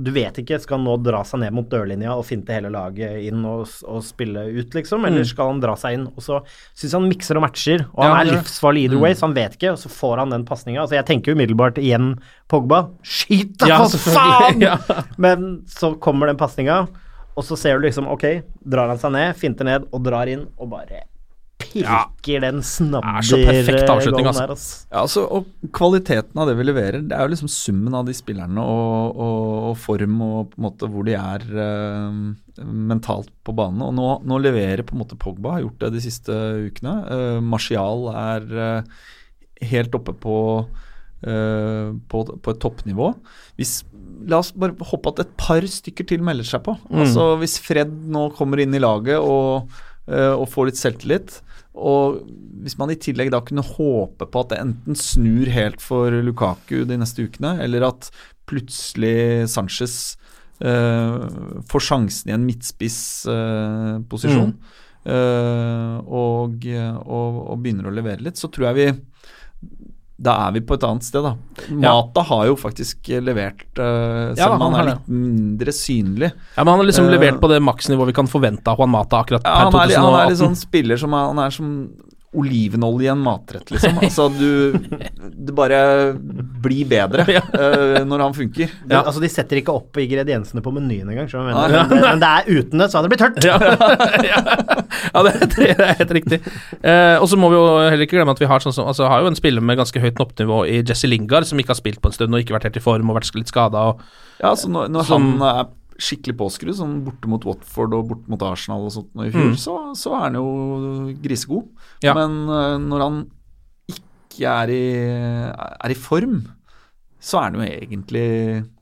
C: Du vet ikke, skal han nå dra seg ned mot dørlinja og finte hele laget inn og, og spille ut, liksom? Eller skal han dra seg inn? Og så syns han mikser og matcher, og
A: Ja,
C: han
A: han
C: er livsfarlig either way, så han vet ikke, og så får han den pasninga. Altså, jeg tenker umiddelbart igjen Pogba. Skyt da,
A: Ja,
C: for faen!
A: ja.
C: Men så kommer den pasninga, og så ser du liksom Ok, drar han seg ned, finter ned og drar inn, og bare pirker den snabber
A: Er så perfekt avslutning,
C: gålen
A: altså.
C: Her, altså.
B: Ja, altså, og kvaliteten av det vi leverer, det er jo liksom summen av de spillerne og, og, og form og på en måte hvor de er uh, mentalt på banen. Og nå, nå leverer på en måte Pogba, har gjort det de siste ukene. Uh, Martial er uh, helt oppe på, Uh, på, på et toppnivå. Hvis, la oss bare håpe at et par stykker til melder seg på. Altså Hvis Fred nå kommer inn i laget og, uh, og får litt selvtillit, og hvis man i tillegg da kunne håpe på at det enten snur helt for Lukaku de neste ukene, eller at plutselig Sanchez uh, får sjansen i en midtspissposisjon eh, og, og, og begynner å levere litt, så tror jeg vi da er vi på et annet sted, da. Mata har jo faktisk levert, uh, selv om
A: han
B: han er litt mindre synlig.
A: Ja, Men han har liksom
B: uh,
A: levert på det maksnivået vi kan forvente av Juan Mata akkurat
B: Ja,
A: per
B: han, er,
A: 2018.
B: han er litt sånn spiller som er, han er som olivenolje i en matrett, liksom. Altså, du Det bare blir bedre uh, når han funker.
C: Ja. altså, de setter ikke opp ingrediensene på menyen engang, skjønner du hva jeg mener. Men, men det er uten det, så hadde det blitt tørt.
A: ja, ja det, er, det er helt riktig. Uh, og så må vi jo heller ikke glemme at vi har, sånn som, altså, har jo en spiller med ganske høyt toppnivå i Jesse Lingard, som ikke har spilt på en stund og ikke vært helt i form og vært litt skada.
B: Ja, så når, når
A: Som-
B: han er skikkelig påskrudd, sånn borte mot Watford og borte mot Arsenal og sånt i fjor,
A: Mm.
B: så, så er han jo grisegod.
A: Ja.
B: Men uh, når han ikke er i, er i form, så er han jo egentlig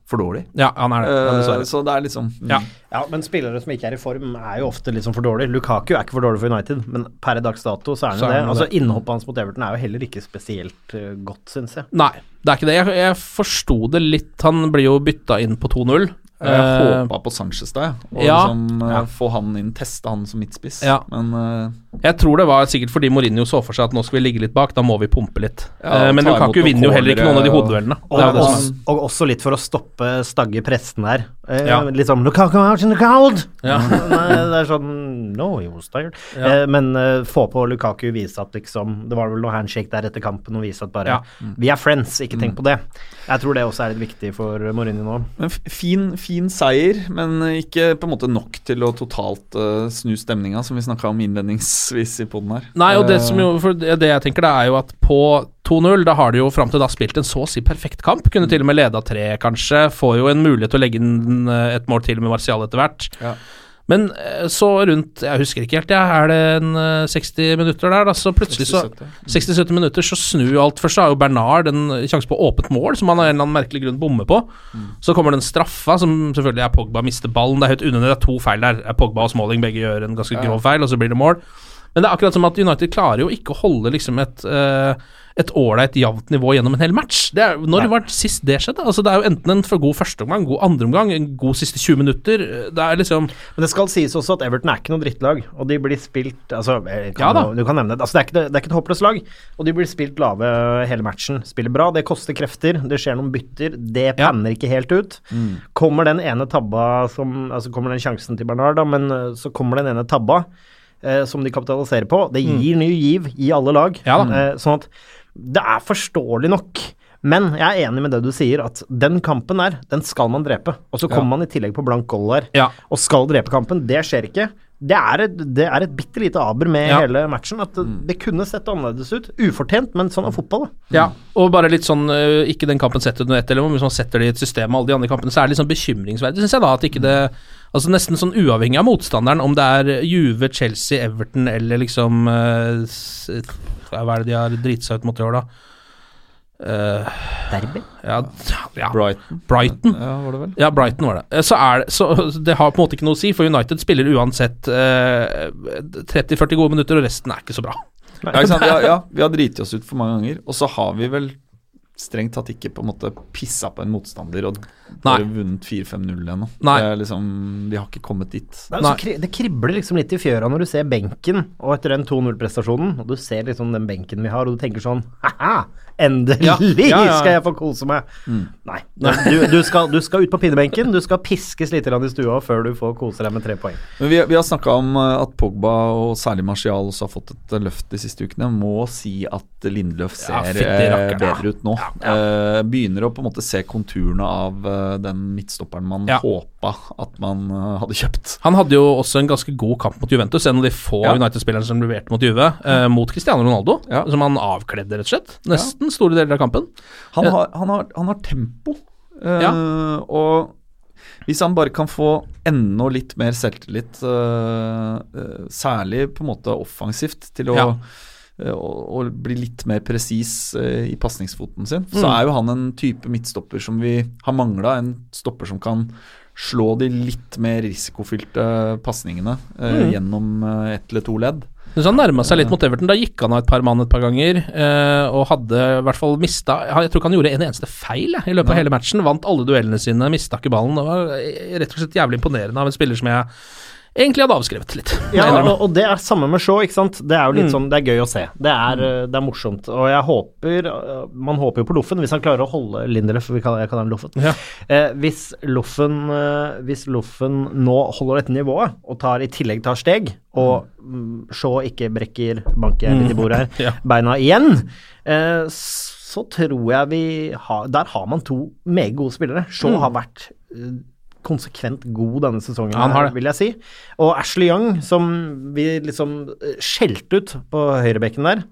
B: for dårlig.
A: Ja, han er det.
B: Eh, så det er liksom
A: Ja.
C: Ja, men spillere som ikke er i form, er jo ofte sånn for dårlig. Lukaku er ikke for dårlig for United, men per dags dato så er han jo det.
A: det.
C: Altså,
A: det.
C: Innhoppet hans mot Everton er jo heller ikke spesielt uh, godt, syns jeg.
A: Nei, det er ikke det. Jeg, jeg forsto det litt. Han blir jo bytta inn på 2-0.
B: Jeg
A: uh,
B: håpa på Sanchez da. Og
A: ja.
B: liksom uh,
A: Ja.
B: få han inn, teste han som midtspiss.
A: Ja.
B: Men uh,
A: Jeg tror det var sikkert fordi Mourinho så for seg at nå skal vi ligge litt bak, da må vi pumpe litt.
B: Ja,
A: Eh, men Lukaku vinner jo heller ikke noen av de hodeduellene.
C: og- Og, og også litt for å stoppe stagge pressen der. Eh,
A: Ja.
C: Litt sånn Lukaku out in the cold!
A: Ja.
C: Det er sånn No, he was tired.
A: Ja.
C: Eh, men eh, få på Lukaku vise at liksom Det var vel noe handshake der etter kampen og vise at bare
A: Ja.
C: Vi er friends, ikke tenk på det. Jeg tror det også er litt viktig for Mourinho nå.
B: Men f- fin, fin seier, men ikke på en måte nok til å totalt uh, snu stemninga, som vi snakka om innledningsvis i poden her.
A: Nei, og det
B: Eh,
A: som jo For det det jeg tenker, det er jo at på 2-0, da har de jo fram til da spilt en så å si perfekt kamp. Kunne til og med leda tre, kanskje. Får jo en mulighet til å legge inn eh, et mål til med Martial etter hvert.
B: Ja.
A: Men eh, så rundt Jeg husker ikke helt, jeg. Er det en eh, 60 minutter der, da? Så plutselig så 60-70 minutter så snur jo alt. Først så har jo Bernard en sjanse på åpent mål, som han av en eller annen merkelig grunn bommer på. Så kommer den straffa, som selvfølgelig er Pogba mister ballen. Det er helt unødvendig, det er to feil der. Er Pogba og Smalling begge gjør en ganske grov feil, og så blir det mål. Men det er akkurat som at United klarer jo ikke å holde liksom et uh, et ålreit jevnt nivå gjennom en hel match. Det er, når var det sist det skjedde? Altså Det er jo enten en for god førsteomgang, god andreomgang, en god siste 20 minutter. Det er liksom
C: Men det skal sies også at Everton er ikke noe drittlag, og de blir spilt altså, kan, Ja Du kan nevne det. Altså, det, er ikke, det er ikke et håpløst lag, og de blir spilt lave hele matchen. Spiller bra, det koster krefter, det skjer noen bytter, det
A: Ja.
C: ikke helt ut. Kommer den ene tabba som Altså kommer den sjansen til Bernard, da, men eh, så kommer den ene tabba eh, som de kapitaliserer på. Det gir ny giv i alle lag.
A: Ja.
C: Eh, sånn at det er forståelig nok. Men jeg er enig med det du sier, at den kampen der, den skal man drepe. Og så kommer man i tillegg på blank gold der,
A: Ja.
C: og skal drepe kampen. Det skjer ikke. Det er et, det er et bitte lite aber med
A: Ja.
C: hele matchen. At det, det kunne sett annerledes ut. Ufortjent, men sånn er fotball, da.
A: Ja, og bare litt sånn øh, Ikke den kampen setter under ett, eller hvis man setter det i et system med alle de andre kampene, så er det litt sånn bekymringsverdig, syns jeg, da. At ikke det Altså nesten sånn uavhengig av motstanderen, om det er Juve, Chelsea, Everton eller liksom øh, Hva er det de har driti seg ut mot i år, da? Eh,
C: Derby.
A: ja, ja,
B: Brighton.
A: Brighton.
B: Ja, var det vel?
A: Ja, Brighton var det. Eh, Så, er det. så det har på en måte ikke noe å si, for United spiller uansett uh, 30-40 gode minutter, og resten er ikke så bra.
B: Ja, ikke sant? Ja, ja, vi har driti oss ut for mange ganger, og så har vi vel strengt tatt ikke på en måte pissa på en motstander og bare vunnet 4-5-0 ennå.
A: Nei.
B: Liksom Vi har ikke kommet dit.
C: Det, er det kribler liksom litt i fjøra når du ser benken, og etter den 2-0-prestasjonen, og du ser liksom den benken vi har, og du tenker sånn Ha-ha! Endelig
A: Ja, ja, ja.
C: skal jeg få kose meg! Nei. Du, du, skal, du skal ut på pinnebenken, du skal piskes litt i stua før du får kose deg med tre poeng.
B: Men vi, vi har snakka om eh, at Pogba og særlig Martial også har fått et eh, løft de siste ukene. Må si at Lindløf ser eh,
A: ja.
B: bedre ut nå. Begynner å på en måte se konturene av den midtstopperen man
A: Ja.
B: håpa at man hadde kjøpt.
A: Han hadde jo også en ganske god kamp mot Juventus, en av de få. United-spillerne som leverte mot Juve, mot Cristiano Ronaldo, som han avkledde, rett og slett. Nesten store deler av kampen.
B: Han har, han har, han har tempo, eh,
A: Ja.
B: og hvis han bare kan få enda litt mer selvtillit, uh, uh, særlig på en måte offensivt, til å,
A: Ja.
B: å, å bli litt mer presis i pasningsfoten sin, så
A: Mm.
B: er jo han en type midtstopper som vi har mangla. En stopper som kan slå de litt mer risikofylte pasningene
A: Mm.
B: gjennom ett eller to ledd.
A: Så han nærma seg litt mot Everton. Da gikk han av et par mann et par ganger, eh, og hadde i hvert fall mista Jeg tror ikke han gjorde en eneste feil i løpet av hele matchen. Vant alle duellene sine, mista ikke ballen. Det var rett og slett jævlig imponerende av en spiller som jeg egentlig hadde avskrevet litt.
C: Ja, og, det er samme med Shaw, ikke sant. Det er jo litt
A: Mm.
C: sånn, det er gøy å se. Det er, eh, det er morsomt. Og jeg håper eh, Man håper jo på Loffen, hvis han klarer å holde Lindelöf, jeg kaller ham Loffen.
A: Ja.
C: Eh, hvis Loffen eh, Hvis Loffen nå holder dette nivået, og tar, i tillegg tar steg, og mm, Shaw ikke brekker banker jeg litt i bordet her,
A: Ja.
C: beina igjen, eh, så tror jeg vi har Der har man to meget gode spillere. Shaw
A: Mm.
C: har vært konsekvent god denne sesongen,
A: Ja,
C: her, vil jeg si. Og Ashley Young, som vi liksom eh, skjelte ut på høyrebekken der,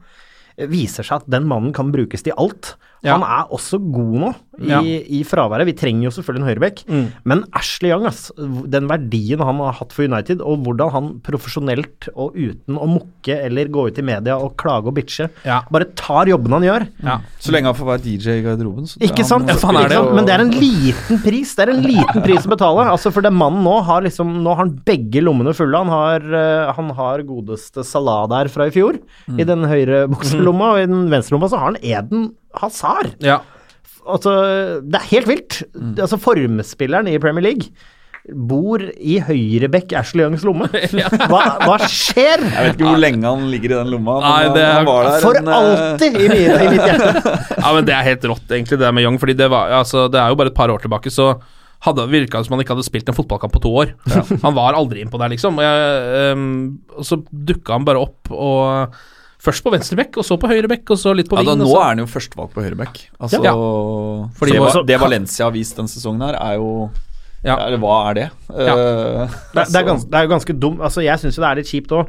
C: eh, viser seg at den mannen kan brukes til alt.
A: Ja.
C: Han er også god nå i,
A: Ja.
C: i fraværet. Vi trenger jo selvfølgelig en høyrebekk,
A: Mm.
C: men Ashley Young, ass, den verdien han har hatt for United, og hvordan han profesjonelt og uten å mukke eller gå ut i media og klage og bitche,
A: Ja.
C: bare tar jobben han gjør.
A: Ja.
B: Så lenge han får være DJ i garderoben. Så
C: Ikke sant?
A: Ja, han er det.
C: Men det er en liten pris Det er en liten pris å betale. Altså For den mannen nå har liksom Nå har han begge lommene fulle. Han har, eh, han har godeste Salah der fra i fjor, i den høyre bukselomma, og i den venstre lomma så har han Eden Hazard.
A: Ja.
C: Altså, det er helt vilt. Altså Formspilleren i Premier League. bor i høyrebekk Ashley Youngs lomme. Hva, hva skjer?
B: Jeg vet ikke hvor lenge han ligger i den lomma, men
A: Nei, det er-
B: han var der
C: For
B: en, eh,
C: alltid i, mine, i mitt hjerte.
A: Ja, men Det er helt rått, egentlig, det med Young. Fordi det, var, altså, det er jo bare et par år tilbake, så hadde, virka det som han ikke hadde spilt en fotballkamp på to år. Han var aldri innpå der, liksom. Og, jeg, um, og så dukka han bare opp, og først på venstrebekk, og så på høyrebekk, og så litt på
B: Ja, da,
A: vingen.
B: nå
A: og så-
B: er han jo førstevalg på høyreback. Altså,
A: Ja. Fordi
B: det,
A: også-
B: det Valencia har vist denne sesongen her, er jo
A: Ja.
B: Eller hva er det?
A: Ja.
B: Uh,
C: Det, det, er ganske, det er jo ganske dumt. Altså, jeg syns jo det er litt kjipt òg.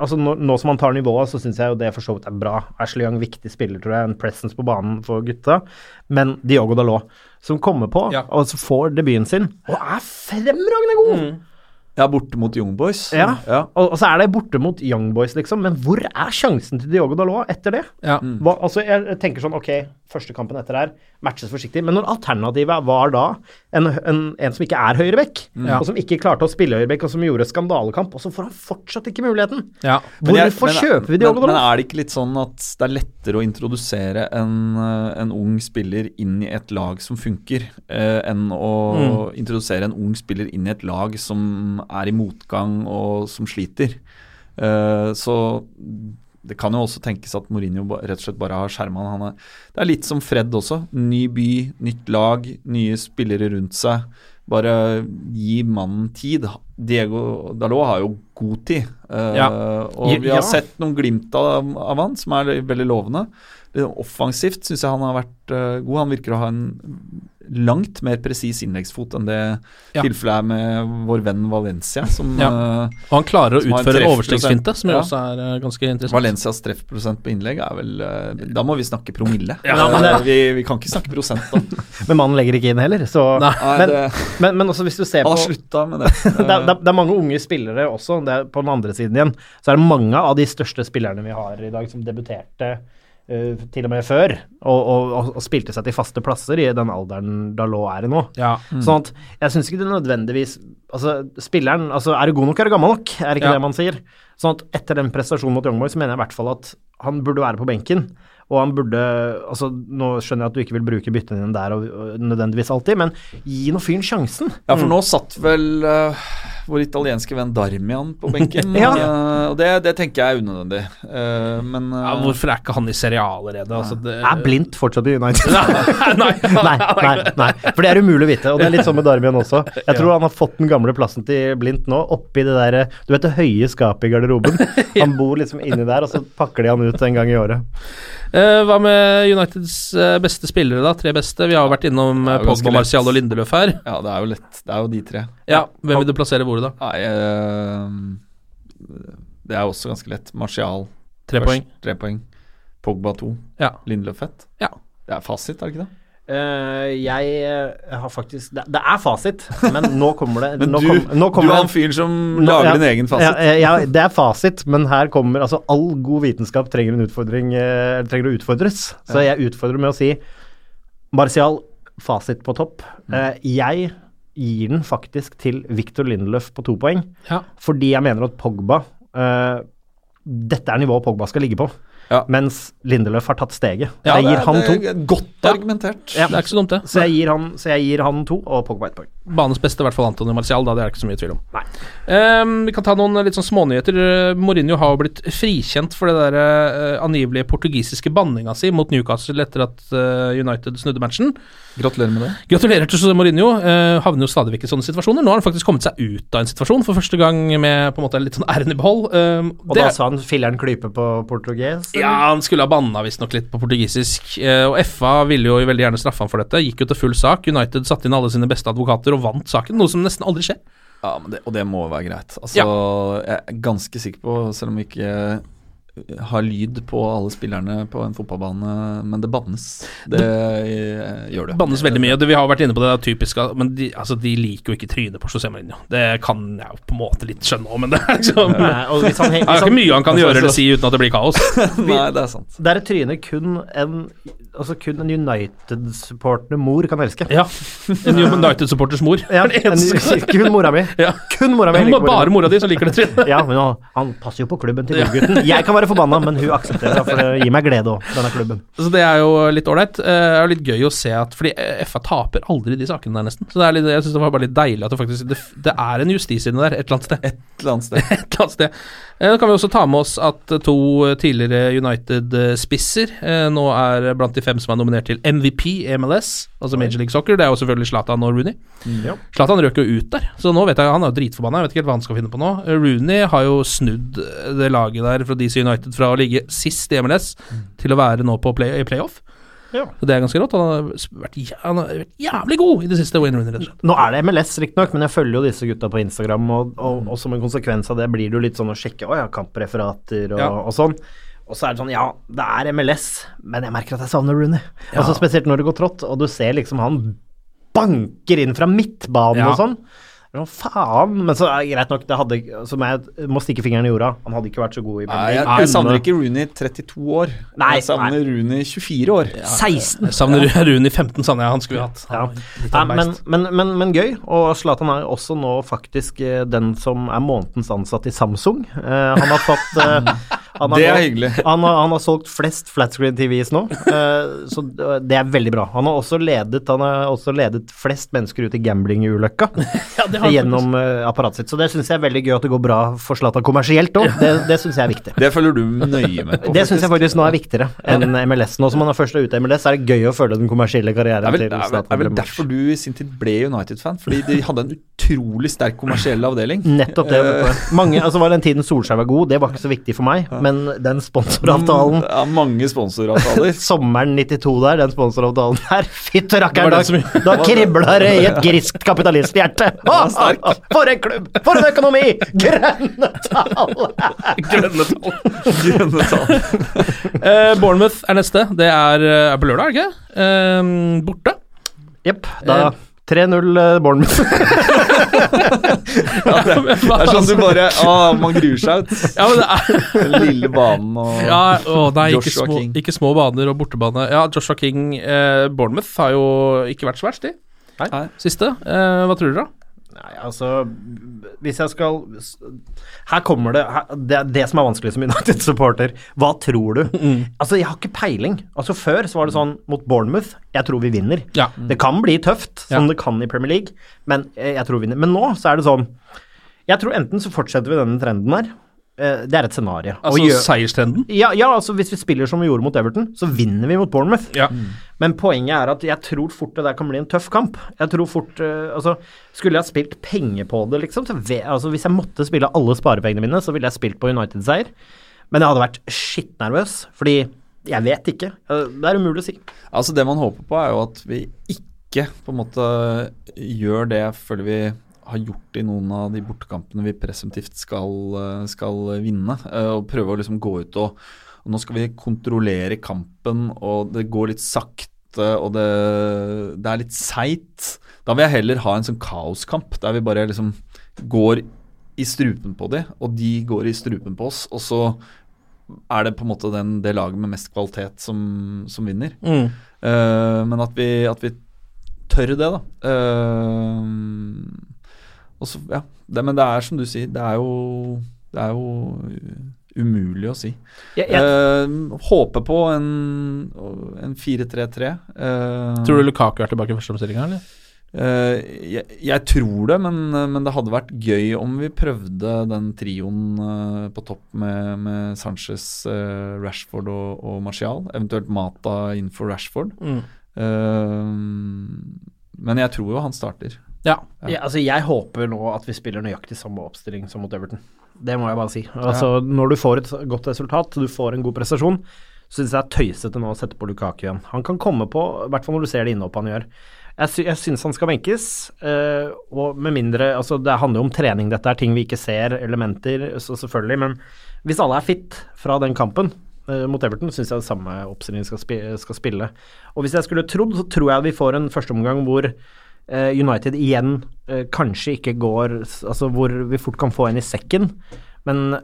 C: Altså, nå, nå som han tar nivået, så syns jeg jo det for så vidt er bra. Ashley Young, viktig spiller, tror jeg. En presence på banen for gutta. Men Diogo Dalot, som kommer på,
A: Ja.
C: og så får debuten sin, og er fremragende god!
B: Ja, borte mot Young Boys.
C: Ja.
B: ja.
C: Og, og så er det borte mot Young Boys, liksom. Men hvor er sjansen til Diogo Dalot etter det?
A: Ja.
C: Hva, altså, jeg tenker sånn, ok, første kampen etter her, matches forsiktig, men når alternativet var da en, en, en som ikke er høyrebekk,
A: Ja.
C: og som ikke klarte å spille høyrebekk, og som gjorde skandalekamp, og så får han fortsatt ikke muligheten.
A: Ja.
B: Men jeg-
C: Hvorfor
B: men-
C: kjøper vi
B: men,
C: Diogo
B: men
C: Dalot?
B: er det ikke litt sånn at det er lettere å introdusere en, eh, en ung spiller inn i et lag som funker, eh, enn å
C: Mm.
B: introdusere en ung spiller inn i et lag som er i motgang og som sliter? Eh, så det kan jo også tenkes at Mourinho rett og slett bare har skjerma han. Er- Det er litt som Fred også. Ny by, nytt lag, nye spillere rundt seg. Bare gi mannen tid. Diego Dalot har jo god tid. Uh,
A: Ja.
B: Og vi
C: Ja.
B: har sett noen glimt av, av han som er veldig lovende. Offensivt syns jeg han har vært eh, god. Han virker å ha en langt mer presis innleggsfot enn det
A: Ja.
B: tilfellet er med vår venn Valencia, som
A: Ja.
B: eh,
A: Og han klarer å utføre overstegsfinte, som
B: Ja.
A: også er eh, ganske interessant.
B: Valencias treffprosent på innlegg er vel Da må vi snakke promille.
C: Ja, men
B: vi, vi kan ikke snakke prosent, da.
C: Men mannen legger ikke inn heller, så
A: Nei.
C: Men,
B: det,
C: men, men også hvis du ser
B: han
C: på
B: har slutta med det.
C: det er, det, er, det er mange unge spillere også. Det er, på den andre siden igjen så er det mange av de største spillerne vi har i dag, som debuterte eh, til og med før, og, og, og, og spilte seg til faste plasser i den alderen Dalot er i nå.
A: Ja.
C: Sånn at jeg syns ikke det nødvendigvis Altså, spilleren altså, Er du god nok, er du gammel nok, er ikke
A: Ja.
C: det man sier. Sånn at etter den prestasjonen mot Young Boys, så mener jeg i hvert fall at han burde være på benken. Og han burde Altså, nå skjønner jeg at du ikke vil bruke byttene dine der og, og nødvendigvis alltid, men gi nå fyren sjansen.
B: Ja, for nå satt vel eh, vår italienske venn Darmian på benken.
C: Ja.
B: eh, og det, det tenker jeg er unødvendig. Uh, men uh,
A: Ja, hvorfor er ikke han i Serie A allerede? Altså, det,
C: Er Blindt fortsatt i United?
A: nei,
C: nei, nei, nei. For det er umulig å vite, og det er litt sånn med Darmian også. Jeg tror han har fått den gamle plassen til Blindt nå, oppi det derre Du vet det høye skapet i garderoben? Han bor liksom inni der, og så pakker de han ut en gang i året.
A: Eh, hva med Uniteds eh, beste spillere, da? Tre beste? Vi har jo vært innom Pogba, Marcial og Lindeløf her.
B: ja, det er jo lett. Det er jo de tre.
A: Ja, Hvem vil du plassere hvor, da?
B: Nei, eh, det er også ganske lett. Martial
A: Tre
B: først,
A: poeng.
B: Tre poeng. Pogba to.
A: Ja.
B: Lindeløf ett.
A: Ja.
B: Det er fasit, er det ikke det?
C: Uh, jeg eh, har faktisk det, det er fasit, men nå kommer det
B: Men
C: nå
B: du,
C: kom, nå
B: du er han fyren som
C: Nå-
B: lager
C: ja,
B: din egen fasit.
C: Ja, ja, det er fasit, men her kommer Altså, all god vitenskap trenger en utfordring eh, Trenger å utfordres. Så jeg utfordrer med å si Martial, fasit på topp.
B: Mm.
C: Eh, jeg gir den faktisk til Victor Lindelöf på to poeng,
A: Ja.
C: fordi jeg mener at Pogba uh, Dette er nivået Pogba skal ligge på,
B: Ja.
C: mens Lindelöf har tatt steget.
A: Ja,
C: jeg gir han to.
B: det er godt argumentert.
C: Ja.
A: Det er ikke så dumt, det.
C: Så jeg gir han, så jeg gir han to, og Pogba ett poeng.
A: Banens beste, i hvert fall Antonio Martial. Da, det er det ikke så mye tvil om.
C: Nei.
A: Ehm, vi kan ta noen litt sånn smånyheter. Eh, Mourinho har jo blitt frikjent for det der uh, angivelige portugisiske banninga si mot Newcastle etter at uh, United snudde matchen.
B: Gratulerer med det.
A: Gratulerer til José Mourinho. Uh, havner jo stadig vekk i sånne situasjoner. Nå har han faktisk kommet seg ut av en situasjon for første gang med på en måte litt sånn æren i behold. Um,
C: Og da sa han filleren klype på portugis? eller?
A: ja, han skulle ha banna visstnok litt på portugisisk. Uh, og FA ville jo veldig gjerne straffe han for dette. Gikk jo til full sak. United satte inn alle sine beste advokater og vant saken, noe som nesten aldri skjer.
B: Ja, men det, Og det må være greit. Altså, Jeg er ganske sikker på, selv om ikke har lyd på alle spillerne på en fotballbane, men det bannes. Det, det gjør det.
A: Bannes veldig mye. Det, vi har vært inne på det, det typisk, men de, altså, de liker jo ikke trynet på José Mourinho. Det kan jeg jo på en måte litt skjønne òg, men det er liksom
C: Nei, og hvis han,
A: Det er ikke mye han kan
B: Altså,
A: gjøre eller si uten at det blir kaos.
B: Nei, det er sant.
C: Der er trynet kun en altså kun en United-supportende mor kan elske.
A: Ja. En United-supporters mor.
C: Ja, en, kun mora mi.
A: Ja.
C: Kun mora mi.
A: Det hun bare mora di som liker det trynet.
C: Ja, men han, passer jo på klubben til gullgutten. Jeg kan være forbanna, men hun aksepterer det, for det gir meg glede òg, denne klubben.
A: Så det er jo litt ålreit. Eh, Det er jo litt gøy å se at Fordi eh, FA taper aldri de sakene der, nesten. Så det er litt, jeg synes det var bare litt deilig at det faktisk Det, det er en justis inni der et eller annet sted.
B: Et eller annet sted.
A: et eller annet sted. Eh, Da kan vi også ta med oss at to tidligere United-spisser eh, nå er blant de fem som er nominert til MVP i MLS, altså Major League Soccer. Det er jo selvfølgelig Zlatan og Rooney.
C: Ja.
A: Zlatan røk jo ut der, så nå vet jeg han er jo dritforbanna. Jeg vet ikke helt hva han skal finne på nå. Eh, Rooney har jo snudd eh, det laget der fra DC United fra å ligge sist i MLS til å være nå på play, i playoff.
C: Ja.
A: Så det er ganske rått. Han har vært, jæ- han har vært jævlig god i det siste, Wayne Rooney.
C: Nå er det MLS, riktignok, men jeg følger jo disse gutta på Instagram, og, og, og som en konsekvens av det blir det jo litt sånn å sjekke å ja, kampreferater og,
A: Ja.
C: og sånn. Og så er det sånn, ja, det er MLS, men jeg merker at jeg savner Rooney. Altså Spesielt når det går trått, og du ser liksom han banker inn fra midtbanen
A: Ja.
C: og sånn. Er sånn, faen, men så er greit nok, det hadde som jeg må stikke fingeren i jorda. Han hadde ikke vært så god i
B: Nei,
C: Premier
B: jeg,
C: League.
B: jeg savner ikke Rooney 32 år.
C: Nei,
B: jeg savner Rooney 24 år.
C: 16.
A: Jeg savner Rooney 15, savner jeg han skulle hatt.
C: Ja. Nei,
A: av
C: men, men, men, men gøy, og Zlatan er også nå faktisk eh, den som er månedens ansatt i Samsung. Uh, han har fått eh, han har
B: Det er hyggelig.
C: Han har, han har solgt flest flatscreen TVs nå, eh, så det er veldig bra. Han har også ledet, han har også ledet flest mennesker ut i gamblingulykker
A: Ja, det
C: gjennom eh, apparatet sitt. Så det syns jeg er veldig gøy at det går bra for Zlatan kommersielt òg. Det, det syns jeg er viktig.
B: Det følger du nøye med på.
C: Det syns jeg faktisk nå er viktigere enn MLS. Nå som han er først ute i MLS, er det gøy å følge den kommersielle
B: Det
C: karrieren
B: er vel,
C: til
B: det er vel,
C: Zlatan.
B: er derfor du i sin tid ble United-fan, fordi de hadde en utrolig sterk kommersiell avdeling.
C: Nettopp det. vet. Mange, altså var Den tiden Solskjær var god, det var ikke så viktig for meg, men den sponsoravtalen
B: Ja, mange sponsoravtaler.
C: Sommeren 92 der, den sponsoravtalen der,
A: Fytti
C: rakkeren,
A: som-
C: da, da kribla det i et griskt kapitalisthjerte! For en klubb! For en økonomi! Grønne tall!
A: Grønne tall.
B: Grønne tall.
A: uh, Bournemouth er neste. Det er, eh, er på lørdag, er det ikke? Uh, borte.
C: Jepp. Da 3-0 eh, Bournemouth.
B: Ja, det, det er sånn du bare Å, man gruer seg ut.
A: Ja, men det er
B: Den lille banen og
A: ja, å, nei, ikke
B: Joshua
A: små,
B: King.
A: ikke små baner og bortebane. Ja, Joshua King eh, Bournemouth har jo ikke vært så verst, de.
B: Nei.
A: Siste. Eh, hva tror dere, da?
C: Nei, altså Hvis jeg skal Her kommer det her, Det er det som er vanskelig som United-supporter. Hva tror du? Altså, jeg har ikke peiling. Altså Før så var det sånn mot Bournemouth Jeg tror vi vinner.
A: Ja.
C: Det kan bli tøft, som
A: Ja.
C: det kan i Premier League, men eh, jeg tror vi vinner. Men nå så er det sånn Jeg tror enten så fortsetter vi denne trenden her. Eh, Det er et scenario.
A: Altså
C: gjør-
A: seierstrenden?
C: ja, ja, altså hvis vi spiller som vi gjorde mot Everton, så vinner vi mot Bournemouth.
A: Ja.
C: Men poenget er at jeg tror fort det der kan bli en tøff kamp. Jeg tror fort uh, Altså, skulle jeg ha spilt penger på det, liksom, så ve altså, hvis jeg måtte spille alle sparepengene mine, så ville jeg spilt på United-seier. Men jeg hadde vært skittnervøs, fordi jeg vet ikke. Eh, Det er umulig å si.
B: Altså Det man håper på, er jo at vi ikke på en måte gjør det jeg føler vi har gjort i noen av de bortekampene vi presumptivt skal, eh, skal vinne. eh, Og prøve å liksom gå ut og, og Nå skal vi kontrollere kampen, og det går litt sakte, og det, det er litt seigt. Da vil jeg heller ha en sånn kaoskamp, der vi bare liksom går i strupen på de, og de går i strupen på oss. Og så er det på en måte den, det laget med mest kvalitet som, som vinner.
A: Mm.
B: Uh, men at vi, at vi tør det, da. Og så, ja. Det, men det er som du sier, det er jo, det er jo umulig å si.
C: Jeg, jeg,
B: uh, håper på en, en 4-3-3. Uh,
A: Tror du Lukaku er tilbake i førsteomstillinga, eller?
B: Uh, jeg, jeg tror det, men, men det hadde vært gøy om vi prøvde den trioen eh, på topp med, med Sanchez, eh, Rashford og, og Martial. Eventuelt Mata innenfor Rashford.
A: Mm.
B: Eh, men jeg tror jo han starter.
A: Ja.
C: ja. altså, jeg håper nå at vi spiller nøyaktig samme oppstilling som mot Everton. Det må jeg bare si. Altså, Når du får et godt resultat, du får en god prestasjon, så syns jeg det er tøysete nå å sette på Lukaku igjen. Han kan komme på, i hvert fall når du ser det innhoppet han gjør. Jeg, sy jeg syns han skal benkes, eh, og med mindre Altså, det handler jo om trening, dette er ting vi ikke ser, elementer, så selvfølgelig, men hvis alle er fit fra den kampen eh, mot Everton, syns jeg det samme oppstillingen skal, spi skal spille. Og hvis jeg skulle trodd, så tror jeg vi får en førsteomgang hvor United igjen eh, kanskje ikke går Altså hvor vi fort kan få en i sekken, men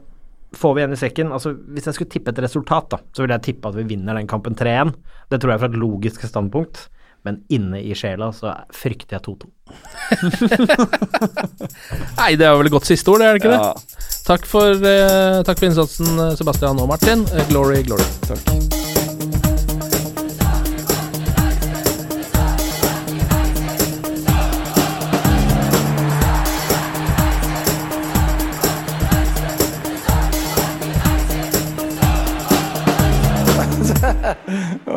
C: får vi en i sekken. Altså, hvis jeg skulle tippe et resultat, da, så ville jeg tippe at vi vinner den kampen 3-1. Det tror jeg fra et logisk standpunkt. Men inne i sjela så frykter jeg 2-2.
A: Nei, det er vel et godt siste ord, det er det ikke
B: Ja.
A: det? Takk for, eh, takk for innsatsen, eh, Sebastian og Martin. Eh, glory, glory.
B: Takk.